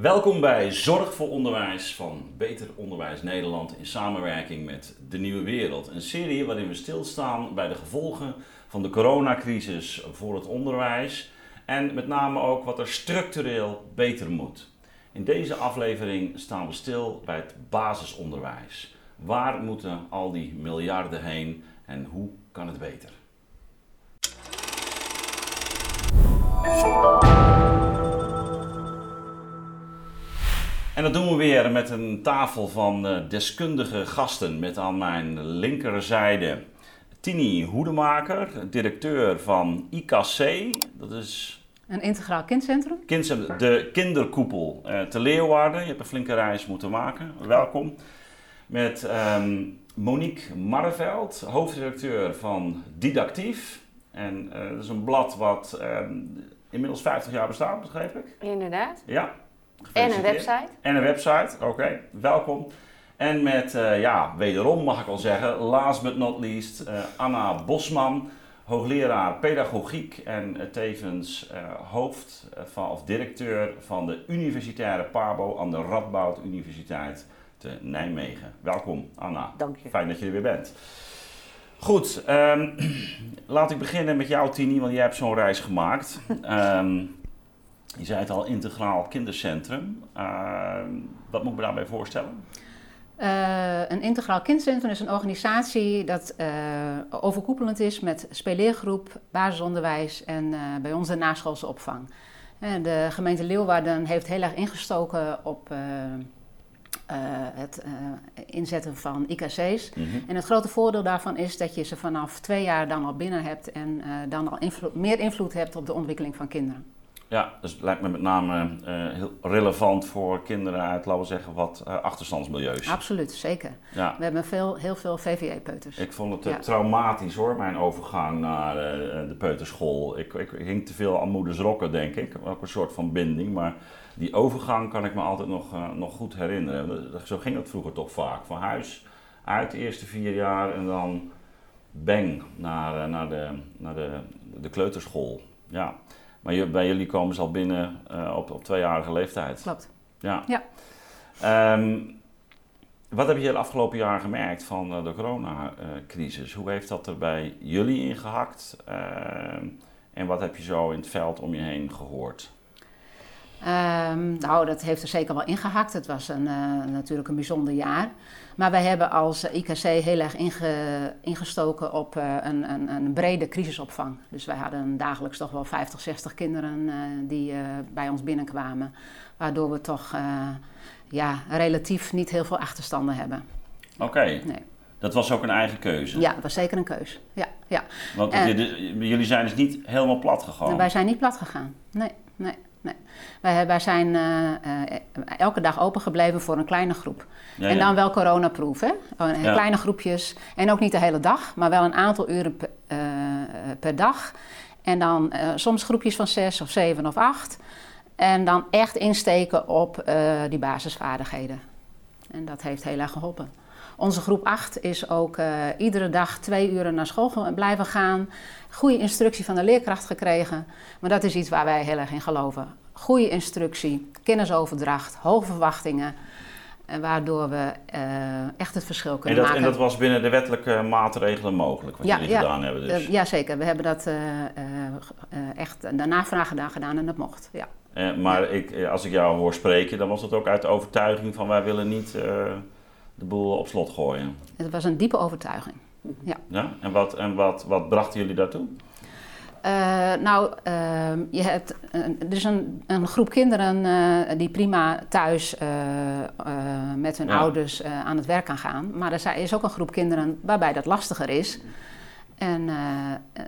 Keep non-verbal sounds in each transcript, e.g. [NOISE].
Welkom bij Zorg voor Onderwijs van Beter Onderwijs Nederland in samenwerking met De Nieuwe Wereld. Een serie waarin we stilstaan bij de gevolgen van de coronacrisis voor het onderwijs en met name ook wat er structureel beter moet. In deze aflevering staan we stil bij het basisonderwijs. Waar moeten al die miljarden heen en hoe kan het beter? En dat doen we weer met een tafel van eh, deskundige gasten. Met aan mijn linkerzijde Tini Hoedemaker, directeur van IKC. Dat is een integraal kindcentrum? kindcentrum de kinderkoepel uh, te Leeuwarden. Je hebt een flinke reis moeten maken. Welkom. Met um, Monique Marreveld, hoofdredacteur van Didactief. En uh, dat is een blad wat um, inmiddels 50 jaar bestaat, begrijp ik? Inderdaad. Ja. En een website. En een website, oké. Welkom. En met, uh, ja, wederom mag ik al zeggen, last but not least, Anna Bosman hoogleraar pedagogiek en uh, tevens uh, hoofd van, of directeur van de universitaire PABO aan de Radboud Universiteit te Nijmegen. Welkom Anna. Dank je. Fijn dat je er weer bent. Goed, um, [CLEARS THROAT] laat ik beginnen met jou Tini, want jij hebt zo'n reis gemaakt. Um, [LAUGHS] je zei het al, integraal kindercentrum. wat moet ik me daarbij voorstellen? Uh, een integraal kindcentrum is een organisatie dat uh, overkoepelend is met speelleergroep, basisonderwijs en bij ons de naschoolse opvang. En de gemeente Leeuwarden heeft heel erg ingestoken op het inzetten van IKC's. Mm -hmm. En het grote voordeel daarvan is dat je ze vanaf twee jaar dan al binnen hebt en dan al meer invloed hebt op de ontwikkeling van kinderen. Ja, dus het lijkt me met name uh, heel relevant voor kinderen uit, laten we zeggen, wat uh, achterstandsmilieus. Absoluut, zeker. Ja. We hebben veel, heel veel VVE-peuters. Ik vond het uh, ja. traumatisch hoor, mijn overgang naar de peuterschool. Ik, ik, ik, hing te veel aan moeders rokken, denk ik. Ook een soort van binding, maar die overgang kan ik me altijd nog, nog goed herinneren. Zo ging het vroeger toch vaak. Van huis uit de eerste vier jaar en dan bang naar, naar, de, naar de, de kleuterschool. Ja. Maar bij jullie komen ze al binnen uh, op, op tweejarige leeftijd. Klopt. Ja. ja. Um, wat heb je de afgelopen jaar gemerkt van uh, de coronacrisis? Hoe heeft dat er bij jullie ingehakt? Uh, en wat heb je zo in het veld om je heen gehoord? Um, nou, dat heeft er zeker wel ingehakt. Het was een, uh, natuurlijk een bijzonder jaar. Maar wij hebben als IKC heel erg inge, ingestoken op uh, een, een, een, brede crisisopvang. Dus wij hadden dagelijks toch wel 50, 60 kinderen uh, die bij ons binnenkwamen. Waardoor we toch ja, relatief niet heel veel achterstanden hebben. Oké. Okay. Nee. Dat was ook een eigen keuze? Ja, dat was zeker een keuze. Ja, ja. Want en, jullie zijn dus niet helemaal plat gegaan? Wij zijn niet plat gegaan, nee. nee. Nee. Wij, wij zijn uh, uh, elke dag open gebleven voor een kleine groep. Ja, en dan ja. wel coronaproof, hè? Ja. Kleine groepjes. En ook niet de hele dag, maar wel een aantal uren per, uh, per dag. En dan soms groepjes van zes of zeven of acht. En dan echt insteken op die basisvaardigheden. En dat heeft heel erg geholpen. Onze groep 8 is ook iedere dag twee uren naar school blijven gaan goede instructie van de leerkracht gekregen. Maar dat is iets waar wij heel erg in geloven. Goede instructie, kennisoverdracht, hoge verwachtingen. Waardoor we uh, echt het verschil kunnen en dat, maken. En dat was binnen de wettelijke maatregelen mogelijk, wat ja, jullie ja, gedaan hebben dus? Uh, ja, zeker. We hebben dat echt de navraag gedaan, gedaan en dat mocht, ja. maar ik, als ik jou hoor spreken, dan was het ook uit de overtuiging van wij willen niet de boel op slot gooien. Het was een diepe overtuiging. Ja. ja? En, wat, en wat, wat brachten jullie daartoe? Uh, nou, uh, je hebt, uh, er is een, een groep kinderen die prima thuis met hun ja. ouders aan het werk kan gaan. Maar er is ook een groep kinderen waarbij dat lastiger is. En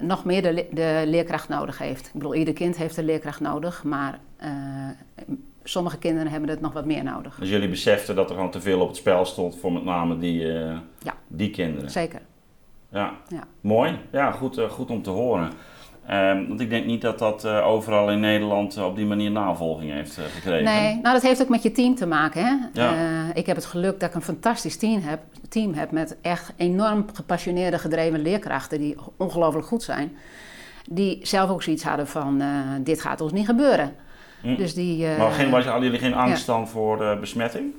nog meer de, de, leerkracht nodig heeft. Ik bedoel, ieder kind heeft een leerkracht nodig, maar sommige kinderen hebben het nog wat meer nodig. Dus jullie beseften dat er gewoon te veel op het spel stond voor met name die, ja. die kinderen? Zeker. Ja. ja. mooi. Ja, goed, uh, goed om te horen. Um, want ik denk niet dat dat uh, overal in Nederland op die manier navolging heeft gekregen. Nee, nou dat heeft ook met je team te maken. Hè? Ja. ik heb het geluk dat ik een fantastisch team heb, team heb met echt enorm gepassioneerde, gedreven leerkrachten die ongelooflijk goed zijn. Die zelf ook zoiets hadden van dit gaat ons niet gebeuren. Hm. Dus die, maar geen, was, hadden jullie geen angst dan voor uh, besmetting?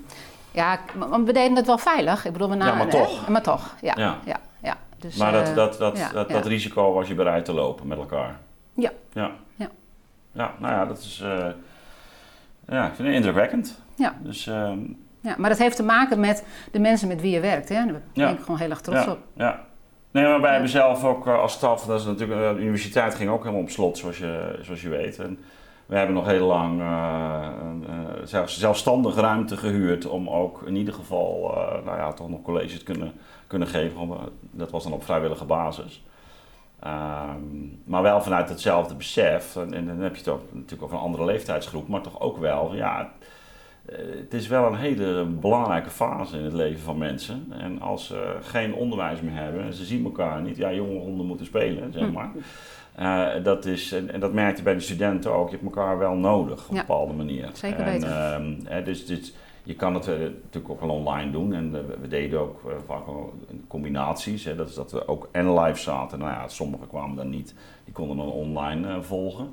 Ja, we deden het wel veilig. Ik bedoel, we na, ja, maar toch. Maar toch, ja. ja. ja, Dus, maar dat, dat, dat, dat, dat, risico was je bereid te lopen met elkaar? Ja. Ja, ja. ja nou ja, dat is... ja, ik vind het indrukwekkend. Ja. Dus... Ehm, ja, maar dat heeft te maken met de mensen met wie je werkt. Hè? Daar ben ik gewoon heel erg trots op. Ja, Nee, maar wij hebben zelf ook als staf, dat is natuurlijk, de universiteit ging ook helemaal op slot, zoals je, zoals je weet. En we hebben nog heel lang uh, zelfstandig ruimte gehuurd om ook in ieder geval, uh, nou ja, toch nog colleges te kunnen, kunnen geven. Dat was dan op vrijwillige basis. Um, maar wel vanuit hetzelfde besef. En, en, dan heb je het ook natuurlijk over een andere leeftijdsgroep, maar toch ook wel, ja, eh, het is wel een hele belangrijke fase in het leven van mensen. En als ze geen onderwijs meer hebben en ze zien elkaar niet, ja, jonge honden moeten spelen, zeg hm. maar. Uh, dat is, en, dat merk je bij de studenten ook, je hebt elkaar wel nodig op een bepaalde manier. Zeker weten. En, uh, dus, dus je kan het uh, natuurlijk ook wel online doen en we deden ook vaak combinaties. Hè, dat is dat we ook en live zaten. Nou ja, sommigen kwamen dan niet, die konden dan online volgen.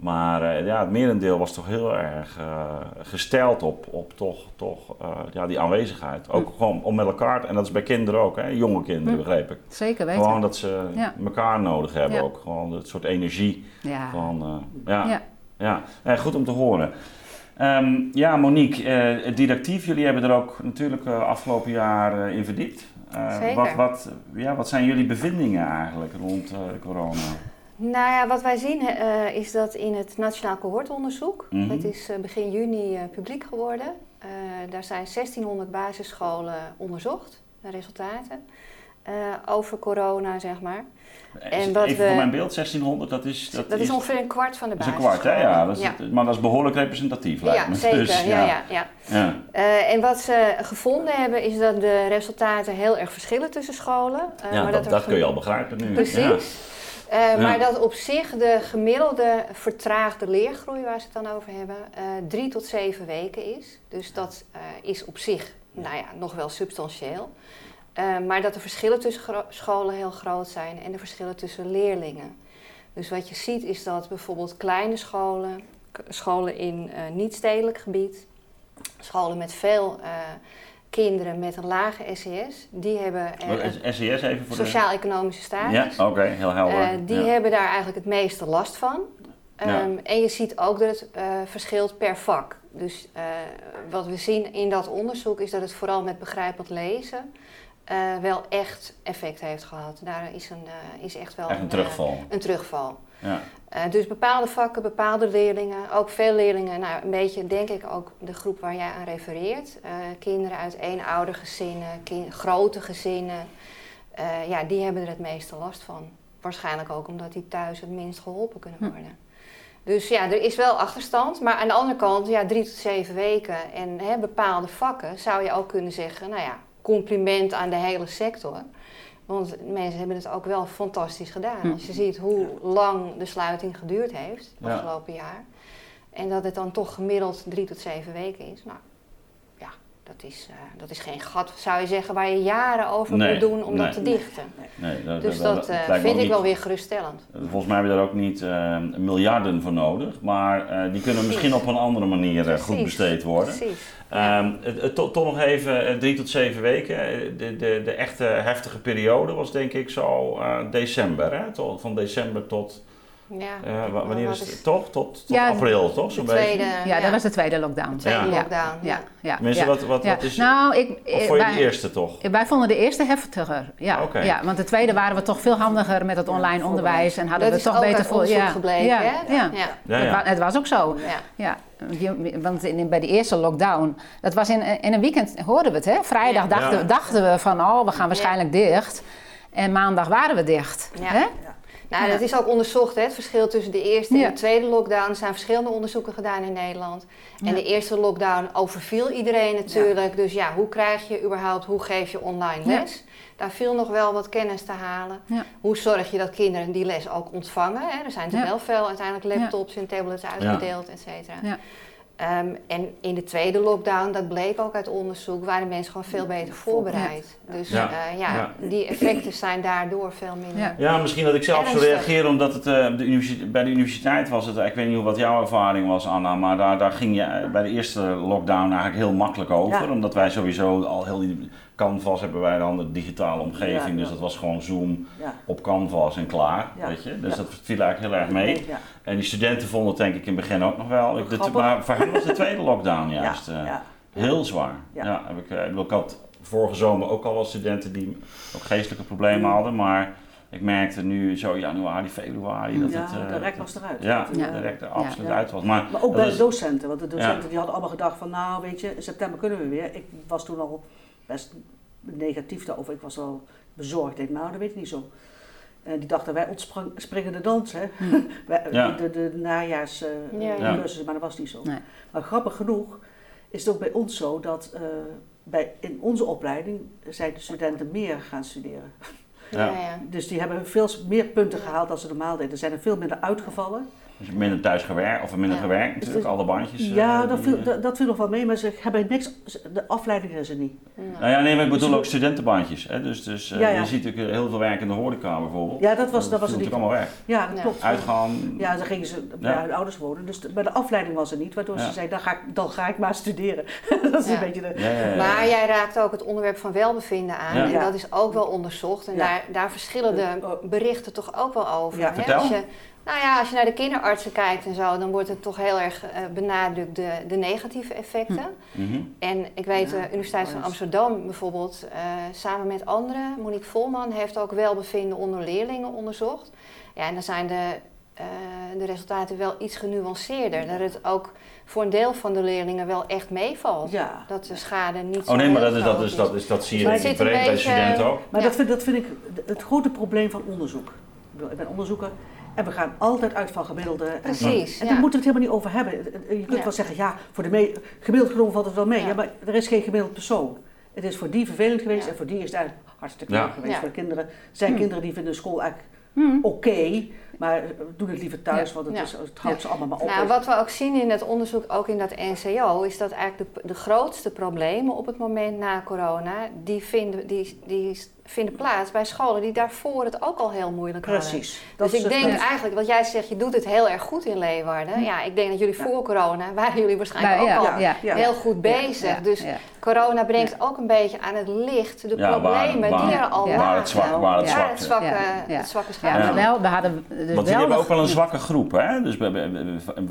Maar uh, ja, het merendeel was toch heel erg uh, gesteld op, op toch, toch uh, ja, die aanwezigheid. Ook hm. gewoon om met elkaar, en dat is bij kinderen ook, hè, jonge kinderen hm. begreep ik. Zeker weten. Gewoon dat ze ja. elkaar nodig hebben ja. ook. Gewoon het soort energie. Ja. Van, ja. Ja. ja. goed om te horen. Um, ja, Monique, didactief, jullie hebben er ook natuurlijk afgelopen jaar in verdiept. Zeker. Wat, wat, ja, wat zijn jullie bevindingen eigenlijk rond corona? Nou ja, wat wij zien uh, is dat in het Nationaal Cohortonderzoek, mm het is uh, begin juni uh, publiek geworden, daar zijn 1600 basisscholen onderzocht, de resultaten, over corona zeg maar. En wat Even we, voor mijn beeld, 1600, dat is... Dat, dat is, ongeveer een kwart van de basisscholen. Dat is een kwart, hè? Ja. Dat is, ja. Maar dat is behoorlijk representatief, lijkt ja, me. [LAUGHS] Zeker, dus, ja, ja, ja. ja. en wat ze gevonden hebben, is dat de resultaten heel erg verschillen tussen scholen. ja, maar dat, dat, dat kun je al begrijpen nu. Precies. Uh, Maar dat op zich de gemiddelde vertraagde leergroei, waar ze het dan over hebben, uh, drie tot zeven weken is. Dus dat uh, is op zich nou ja, nog wel substantieel. maar dat de verschillen tussen scholen heel groot zijn en de verschillen tussen leerlingen. Dus wat je ziet is dat bijvoorbeeld kleine scholen, scholen in niet-stedelijk gebied, scholen met veel kinderen met een lage SES, die hebben... SES even voor Sociaal-economische status. Ja, oké, heel helder. Uh, die hebben daar eigenlijk het meeste last van. Um, En je ziet ook dat het uh, verschilt per vak. Dus wat we zien in dat onderzoek is dat het vooral met begrijpend lezen wel echt effect heeft gehad. Daar is, een, is echt wel echt een, terugval. een terugval. Ja. Uh, dus bepaalde vakken, bepaalde leerlingen, ook veel leerlingen, nou, een beetje denk ik ook de groep waar jij aan refereert. Uh, kinderen uit eenoudergezinnen, kind, grote gezinnen, uh, ja, die hebben er het meeste last van. Waarschijnlijk ook omdat die thuis het minst geholpen kunnen hm. worden. Dus ja, er is wel achterstand, maar aan de andere kant, ja, drie tot zeven weken en hè, bepaalde vakken zou je ook kunnen zeggen, nou ja, compliment aan de hele sector. Want mensen hebben het ook wel fantastisch gedaan. Hm. Als je ziet hoe lang de sluiting geduurd heeft het afgelopen jaar. En dat het dan toch gemiddeld drie tot zeven weken is. Nou, dat is, uh, dat is geen gat, zou je zeggen, waar je jaren over moet doen om dat te dichten. Nee, dat, dus dat, dat uh, vind ik wel weer geruststellend. Volgens mij hebben we daar ook niet uh, miljarden voor nodig. Maar die kunnen misschien op een andere manier goed besteed worden. Precies. Um, toch nog even drie tot zeven weken. De, de, de echte heftige periode was denk ik zo december. Hè? Tot, van december tot. Ja, uh, wanneer is het? Toch? Tot, tot april, toch? Zo'n tweede, ja, ja, dat was de tweede lockdown. Tweede ja. lockdown, ja. ja. Mensen, wat, wat, wat is nou, ik, Of vond je de eerste toch? Wij vonden de eerste heftiger, ja. Okay. ja. Want de tweede waren we toch veel handiger met het online onderwijs. En hadden dat we toch beter voor. Ja, gebleken, ja, hè? Ja. Ja. Het, het, was ook zo. ja want in, bij de eerste lockdown, dat was in, in een weekend, hoorden we het hè? Vrijdag dachten, dachten we van, oh, we gaan waarschijnlijk dicht. En maandag waren we dicht. Hè? Nou, dat is ook onderzocht, hè, het verschil tussen de eerste en de tweede lockdown. Er zijn verschillende onderzoeken gedaan in Nederland. En de eerste lockdown overviel iedereen natuurlijk. Dus ja, hoe krijg je überhaupt, hoe geef je online les? Daar viel nog wel wat kennis te halen. Hoe zorg je dat kinderen die les ook ontvangen? Hè? Er zijn natuurlijk wel veel uiteindelijk laptops en tablets uitgedeeld, et cetera. Ehm, en in de tweede lockdown, dat bleek ook uit onderzoek, waren mensen gewoon veel beter voorbereid. Dus ja, uh, ja, ja, die effecten zijn daardoor veel minder. Ja, misschien dat ik zelf zo reageer omdat het uh, de bij de universiteit was het, ik weet niet wat jouw ervaring was Anna, maar daar, daar ging je bij de eerste lockdown eigenlijk heel makkelijk over. Omdat wij sowieso al heel Canvas hebben wij dan de digitale omgeving, dus dat was gewoon Zoom op Canvas en klaar. Weet je? Dus dat viel eigenlijk heel erg mee. En die studenten vonden het denk ik in het begin ook nog wel. Ik, de, maar voor hen was de tweede lockdown juist uh, heel zwaar. Ja. heb ik, uh, ik had vorige zomer ook al wat studenten die ook geestelijke problemen hadden, maar ik merkte nu zo januari, februari dat ja, het... Uh, de rek was eruit. Ja, rek er absoluut uit was. Maar, maar ook bij de docenten, want de docenten die hadden allemaal gedacht van nou weet je, in september kunnen we weer. Ik was toen al best negatief daarover. Ik was wel bezorgd. Ik denk, nou, dat weet ik niet zo. En die dachten, wij ontspringen de dans, hè. [LAUGHS] Hmm. De, de najaars uh, ja. maar dat was niet zo. Nee. Maar grappig genoeg is het ook bij ons zo dat uh, bij, in onze opleiding zijn de studenten meer gaan studeren. Ja. Ja, Dus die hebben veel meer punten gehaald dan ze normaal deden. Er zijn er veel minder uitgevallen. Dus minder thuis gewerkt of minder gewerkt natuurlijk, alle bandjes. Ja, uh, dat, viel, dat, dat, viel nog wel mee, maar ze hebben niks, de afleiding is er niet. Nou ja, nee, maar ik bedoel ook studentenbandjes. Hè? Dus, dus uh, ja, ja. je ziet natuurlijk heel veel werk in de horeca bijvoorbeeld. Ja, dat was, dat, dat was niet. allemaal weg. Ja, dat klopt. Uitgaan. Ja, dan gingen ze bij hun ouders wonen. Dus de, de afleiding was er niet, waardoor ze zei, dan ga, ik, dan ga ik maar studeren. [LAUGHS] dat is een beetje de... Maar jij raakt ook het onderwerp van welbevinden aan. En dat is ook wel onderzocht. En daar, daar verschillen de berichten toch ook wel over. Ja, vertel. Nou ja, als je naar de kinderartsen kijkt en zo, dan wordt het toch heel erg uh, benadrukt de, de negatieve effecten. Hm. Mhm. En ik weet, de Universiteit van Amsterdam bijvoorbeeld, uh, samen met anderen, Monique Volman heeft ook welbevinden onder leerlingen onderzocht. Ja, en dan zijn de, uh, de resultaten wel iets genuanceerder. Dat het ook voor een deel van de leerlingen wel echt meevalt. Ja. Dat de schade niet zo Oh nee, maar dat, is, dat, is, dat, is, dat zie je denk ik breed bij studenten ook. Maar dat, vind, dat vind ik het grote probleem van onderzoek. Ik ben onderzoeker. En we gaan altijd uit van gemiddelde. Precies. En, en daar moeten we het helemaal niet over hebben. Je kunt wel zeggen, ja, voor de gemiddeld genomen valt het wel mee. Ja. maar er is geen gemiddeld persoon. Het is voor die vervelend geweest en voor die is het eigenlijk hartstikke leuk geweest. Voor de kinderen zijn hm. kinderen die vinden school eigenlijk hm. oké. Maar doen het liever thuis, want het, is, het houdt ze allemaal maar op. Nou, wat we ook zien in het onderzoek, ook in dat NCO, is dat eigenlijk de, de grootste problemen op het moment na corona, die, vinden, die, die vinden plaats bij scholen die daarvoor het ook al heel moeilijk Precies. hadden. Dus ik denk eigenlijk, wat jij zegt, je doet het heel erg goed in Leeuwarden. Hm. Ja, ik denk dat jullie voor corona, waren jullie waarschijnlijk ook al heel goed bezig. Dus corona brengt ook een beetje aan het licht de problemen die er al waren. Het zwak, waar het, zwak, het zwakke, het zwakke Ja, wel, we hadden dus Want jullie hebben ook wel een zwakke groep, hè? Dus,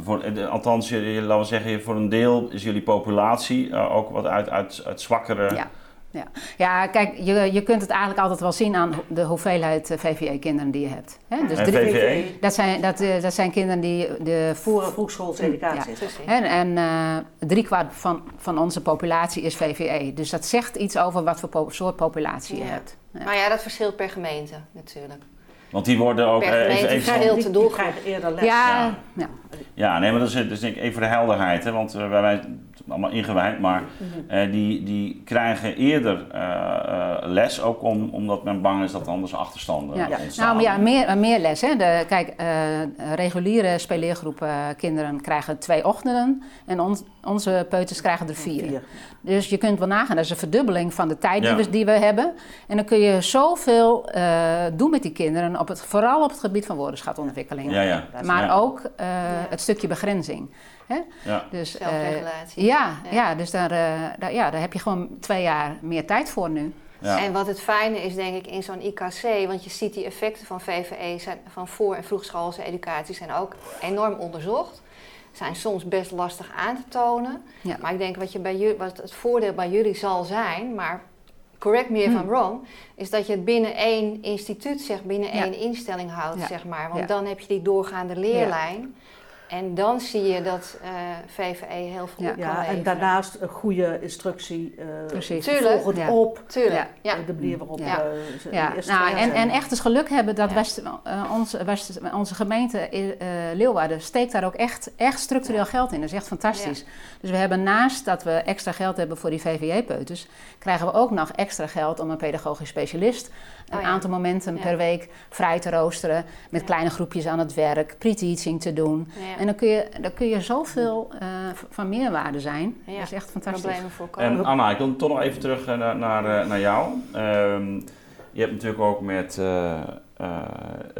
voor, althans, laten we zeggen, voor een deel is jullie populatie uh, ook wat uit, uit, uit zwakkere ja. ja, kijk, je, je kunt het eigenlijk altijd wel zien aan de hoeveelheid eh, VVE-kinderen die je hebt. Hè? Dus drie, VVE? Dat zijn, dat, eh, dat zijn kinderen die de voor- en vroegschoolse educatie ja. En, en uh, driekwart van, van onze populatie is VVE. Dus dat zegt iets over wat voor soort populatie je hebt. Ja. Maar ja, dat verschilt per gemeente natuurlijk. Want die worden ook per even, even die, die krijgen eerder les. Ja, ja. ja. nee, maar dat is, dat is denk ik even voor de helderheid. Hè? Want uh, wij allemaal ingewijd, maar uh, die, die krijgen eerder uh, les, ook om, omdat men bang is dat anders achterstanden ja. ontstaan. Nou ja, meer, meer les. Hè. De, kijk, reguliere speelleergroepen kinderen krijgen twee ochtenden en on, onze peuters krijgen er vier. vier. Dus je kunt wel nagaan, dat is een verdubbeling van de tijd die, we, die we hebben. En dan kun je zoveel doen met die kinderen, op het, vooral op het gebied van woordenschatontwikkeling. Ja, ja. Maar ook het stukje begrenzing. Hè? Ja. Dus, Zelfregulatie. Uh, ja, ja. dus daar, uh, daar, ja, daar heb je gewoon twee jaar meer tijd voor nu. Ja. En wat het fijne is, denk ik, in zo'n IKC, want je ziet die effecten van VVE, zijn, van voor- en vroegschoolse educatie, zijn ook enorm onderzocht. Zijn soms best lastig aan te tonen. Ja. Maar ik denk wat, je bij jullie, wat het voordeel bij jullie zal zijn, maar correct me if I'm wrong, is dat je het binnen één instituut, zeg, binnen één instelling houdt, zeg maar. Want dan heb je die doorgaande leerlijn. En dan zie je dat uh, eh, VVE heel veel ja. ja, En daarnaast een goede instructie. Uh, Precies. Tuurlijk. Volg het op. Tuurlijk. Ja. De manier waarop ja. Uh, ja. Nou, en, en echt eens geluk hebben dat West, onze, West, onze gemeente Leeuwarden steekt daar ook echt, echt structureel geld in. Dat is echt fantastisch. Dus we hebben naast dat we extra geld hebben voor die VVE-peuters, krijgen we ook nog extra geld om een pedagogisch specialist een oh aantal momenten per week vrij te roosteren. Met kleine groepjes aan het werk, pre-teaching te doen. En dan kun je, dan kun je zoveel uh, van meerwaarde zijn. Dat is echt fantastisch. Problemen voorkomen. En Anna, ik wil toch nog even terug naar, naar, naar jou. Um, je hebt natuurlijk ook met uh,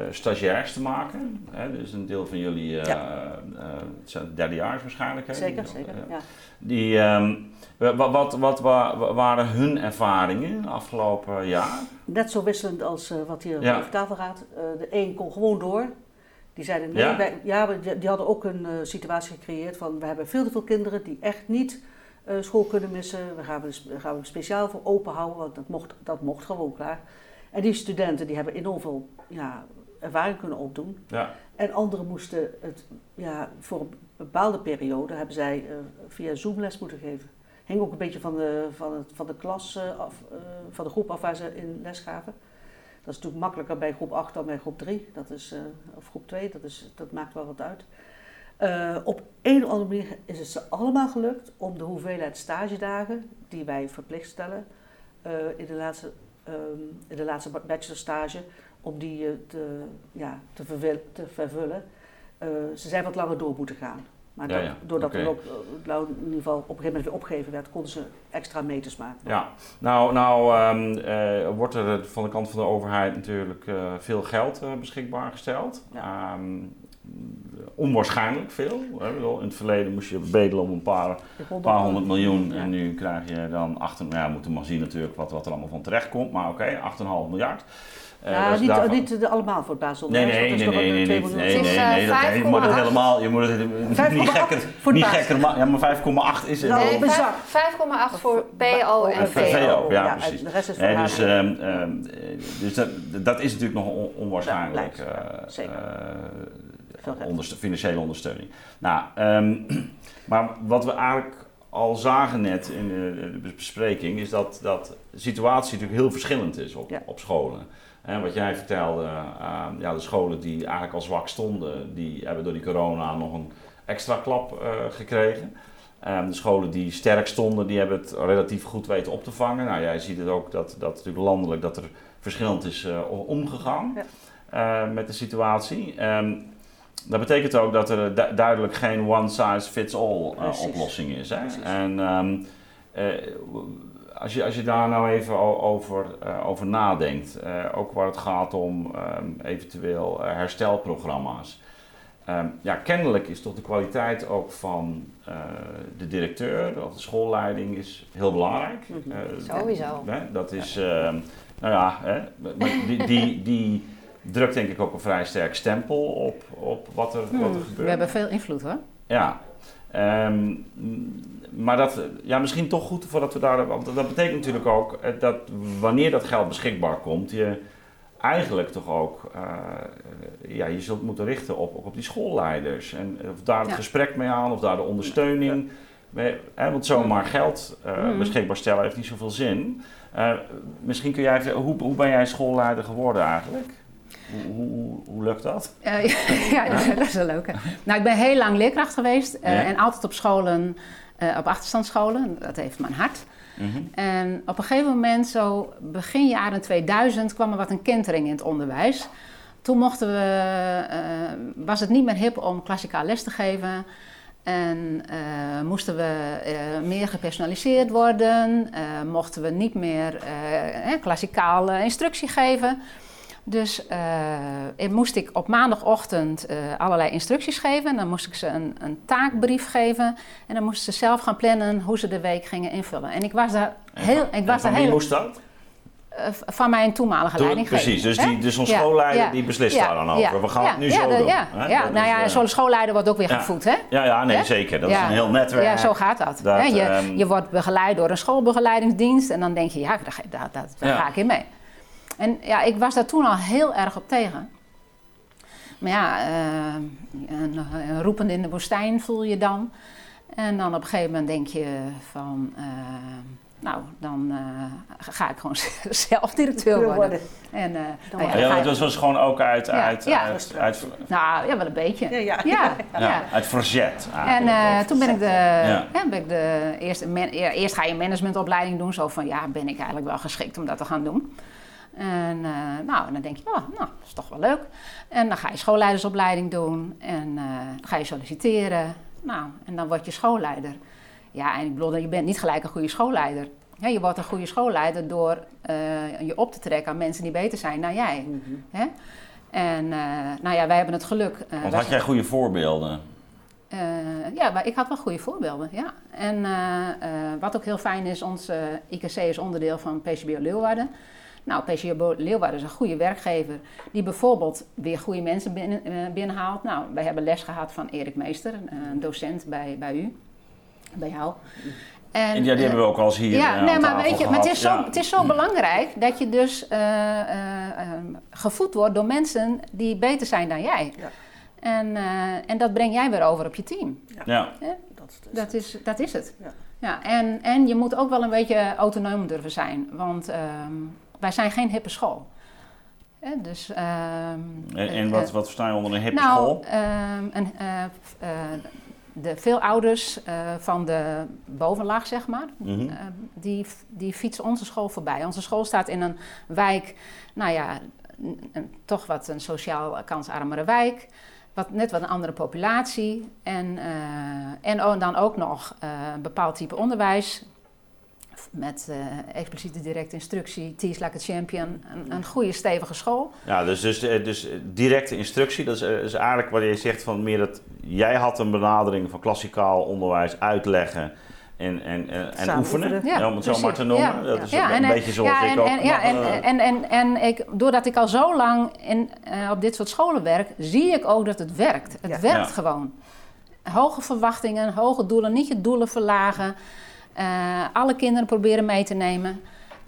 stagiairs te maken. Hè? Dus een deel van jullie uh, ja. derdejaars waarschijnlijk. Hè? Zeker, zeker. Ja. Die, um, wat, wat, wat, waren hun ervaringen afgelopen jaar? Net zo wisselend als wat hier ja. over tafel gaat. de een kon gewoon door. Die zeiden nee, ja, wij, ja die hadden ook een situatie gecreëerd van we hebben veel te veel kinderen die echt niet school kunnen missen. We gaan, we gaan we speciaal voor open houden, want dat mocht, dat mocht gewoon klaar. En die studenten die hebben enorm veel ja, ervaring kunnen opdoen. Ja. En anderen moesten het ja, voor een bepaalde periode hebben zij via Zoom les moeten geven. Hing ook een beetje van de, van het, van de klas uh, af, uh, van de groep af waar ze in les gaven. Dat is natuurlijk makkelijker bij groep 8 dan bij groep 3. Dat is, of groep 2, dat, is, dat maakt wel wat uit. op een of andere manier is het ze allemaal gelukt om de hoeveelheid stagedagen die wij verplicht stellen in de laatste um, in de laatste bachelorstage om die te, ja, te, te vervullen. Ze zijn wat langer door moeten gaan. Maar ja, ja. doordat okay. er ook nou, in ieder geval op een gegeven moment weer opgegeven werd, konden ze extra meters maken. Ja, nou, nou um, uh, wordt er van de kant van de overheid natuurlijk uh, veel geld beschikbaar gesteld. Ja. Um, onwaarschijnlijk veel. In het verleden moest je bedelen om een paar, paar honderd miljoen. En nu krijg je dan achter. Nou ja, we moeten maar zien natuurlijk wat, wat er allemaal van terecht komt. Maar oké, okay, 8,5 miljard. Uh, ja, niet, daarvan... niet de, allemaal voor het basisonderwijs. Nee, nee, nee, nee, nee, nee, nee, nee, dat, je moet het helemaal, je moet het niet gekker, niet gekker, ja, maar 5,8 is het. Nee, 5,8 voor PO en VO. Ja, precies. De rest is nee, dus, um, um, dus dat, dat is natuurlijk nog onwaarschijnlijk. Uh, Zeker. Uh, onderste financiële ondersteuning. Nou, um, [CLEARS THROAT] maar wat we eigenlijk al zagen net in de bespreking, is dat, dat de situatie natuurlijk heel verschillend is op, op scholen. En wat jij vertelde, uh, ja, de scholen die eigenlijk al zwak stonden, die hebben door die corona nog een extra klap uh, gekregen. Um, de scholen die sterk stonden, die hebben het relatief goed weten op te vangen. Nou, jij ziet het ook dat, dat natuurlijk landelijk dat er verschillend is uh, omgegaan ja. met de situatie. Um, dat betekent ook dat er duidelijk geen one size fits all oplossing is. Hè? En um, als, je, als je daar nou even over, uh, over nadenkt, ook waar het gaat om um, eventueel herstelprogramma's. Um, ja, kennelijk is toch de kwaliteit ook van de directeur of de schoolleiding is heel belangrijk. Mm Sowieso. Hè? Dat is, nou ja, hè? die, die, die drukt denk ik ook een vrij sterk stempel op, op wat, er, wat er hmm, gebeurt. We hebben veel invloed hoor. Ja. Um, maar dat, ja, misschien toch goed voordat we daar. Want dat betekent natuurlijk ook eh, dat wanneer dat geld beschikbaar komt, je eigenlijk toch ook. Uh, ja, je zult moeten richten op, op die schoolleiders. En of daar het gesprek mee aan, of daar de ondersteuning. Mee, hè, want zomaar geld uh, beschikbaar stellen heeft niet zoveel zin. Uh, misschien kun jij even, hoe, hoe ben jij schoolleider geworden eigenlijk? Hoe, hoe, lukt dat? Uh, [LAUGHS] ja, dat, is wel leuk. Nou, ik ben heel lang leerkracht geweest uh, en altijd op scholen, uh, op achterstandsscholen. Dat heeft mijn hart. Mm -hmm. En op een gegeven moment, zo begin jaren 2000, kwam er wat een kentering in het onderwijs. Toen mochten we, was het niet meer hip om klassikaal les te geven. En moesten we meer gepersonaliseerd worden. mochten we niet meer klassikaal instructie geven. Dus uh, moest ik op maandagochtend uh, allerlei instructies geven. Dan moest ik ze een, een, taakbrief geven. En dan moesten ze zelf gaan plannen hoe ze de week gingen invullen. En ik was daar heel... Ik was daar heel moest dat? Uh, van mijn toenmalige Toen, leiding Precies, dus, die, dus zo'n schoolleider ja, die beslist daar dan over. We gaan het nu zo doen. Ja, ja. nou ja, zo'n schoolleider wordt ook weer gevoed, hè? Ja, ja nee, zeker. Dat is een heel netwerk. Ja, zo gaat dat. dat je, um, je wordt begeleid door een schoolbegeleidingsdienst en dan denk je, ja, daar, daar, daar ga ik in mee. En ja, ik was daar toen al heel erg op tegen. Maar ja, uh, een, een roepend in de woestijn voel je dan. En dan op een gegeven moment denk je van, uh, nou, dan uh, ga ik gewoon [LAUGHS] zelf directeur worden. En, uh, nou ja, ja, dat was gewoon ook uit, ja, uit, ja. uit, uit, Nou, ja, wel een beetje. Ja, ja. ja, uit verzet. En uh, toen ben ik de, ja. ben ik de eerste, man, eerst ga je een managementopleiding doen. Zo van, ja, ben ik eigenlijk wel geschikt om dat te gaan doen. En nou, dan denk je, oh, nou, dat is toch wel leuk. En dan ga je schoolleidersopleiding doen en dan ga je solliciteren. Nou, en dan word je schoolleider. Ja, en ik bedoel, je bent niet gelijk een goede schoolleider. Ja, je wordt een goede schoolleider door je op te trekken aan mensen die beter zijn dan jij. Mm En nou ja, wij hebben het geluk. Want had jij goede voorbeelden? Uh, ja, maar ik had wel goede voorbeelden, ja. En uh, uh, wat ook heel fijn is, ons IKC is onderdeel van PCBO Leeuwarden. Nou, PCBO Leeuwarden is een goede werkgever die bijvoorbeeld weer goede mensen binnen, binnenhaalt. Nou, wij hebben les gehad van Erik Meester, een docent bij, bij u, bij jou. En, en ja, die hebben we ook al eens hier Ja, nee, maar weet je, maar het is, zo, het is zo belangrijk dat je dus gevoed wordt door mensen die beter zijn dan jij. Ja. En, uh, en dat breng jij weer over op je team. Ja, ja. Dat, is, dat, is, dat is het. Ja. Ja, en, en je moet ook wel een beetje autonoom durven zijn, want um, wij zijn geen hippe school. Ja, dus, um, en, en wat, uh, wat versta je onder een hippe nou, school? Um, de, veel ouders van de bovenlaag, zeg maar, mm -hmm. die, die fietsen onze school voorbij. Onze school staat in een wijk, nou ja, een, toch wat een sociaal kansarmere wijk wat, net wat een andere populatie. En, uh, en dan ook nog uh, een bepaald type onderwijs. Met uh, expliciete directe instructie, Teach Like a Champion. Een, een goede, stevige school. Ja, dus, dus, dus directe instructie, dat is, is eigenlijk wat je zegt van meer dat... Jij had een benadering van klassikaal onderwijs uitleggen en, en, en, en oefenen, ja, om het zo maar te noemen. Dat is een beetje zoals ik ook. En, ja, en, en, en, en ik, doordat ik al zo lang in, uh, op dit soort scholen werk, zie ik ook dat het werkt. Het werkt gewoon. Hoge verwachtingen, hoge doelen, niet je doelen verlagen. Uh, alle kinderen proberen mee te nemen.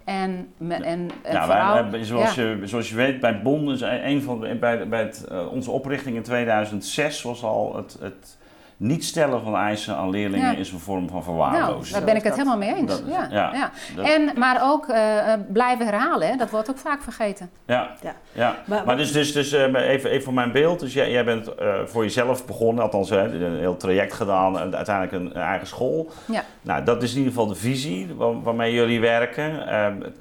En, en, en ja, vooral, wij, zoals, je, zoals je weet, bij Bond is een van de, bij, bij het, uh, onze oprichting in 2006 was al het, het niet stellen van eisen aan leerlingen is een vorm van verwaarlozing. Nou, daar ben ik het helemaal mee eens. ja, ja, En, maar ook uh, blijven herhalen, hè? dat wordt ook vaak vergeten. Ja, ja. ja. Maar, maar dus, dus, dus uh, even, even voor mijn beeld. Dus jij, jij bent uh, voor jezelf begonnen, althans een heel traject gedaan en uiteindelijk een, een, eigen school. Ja. Nou, dat is in ieder geval de visie waar, waarmee jullie werken.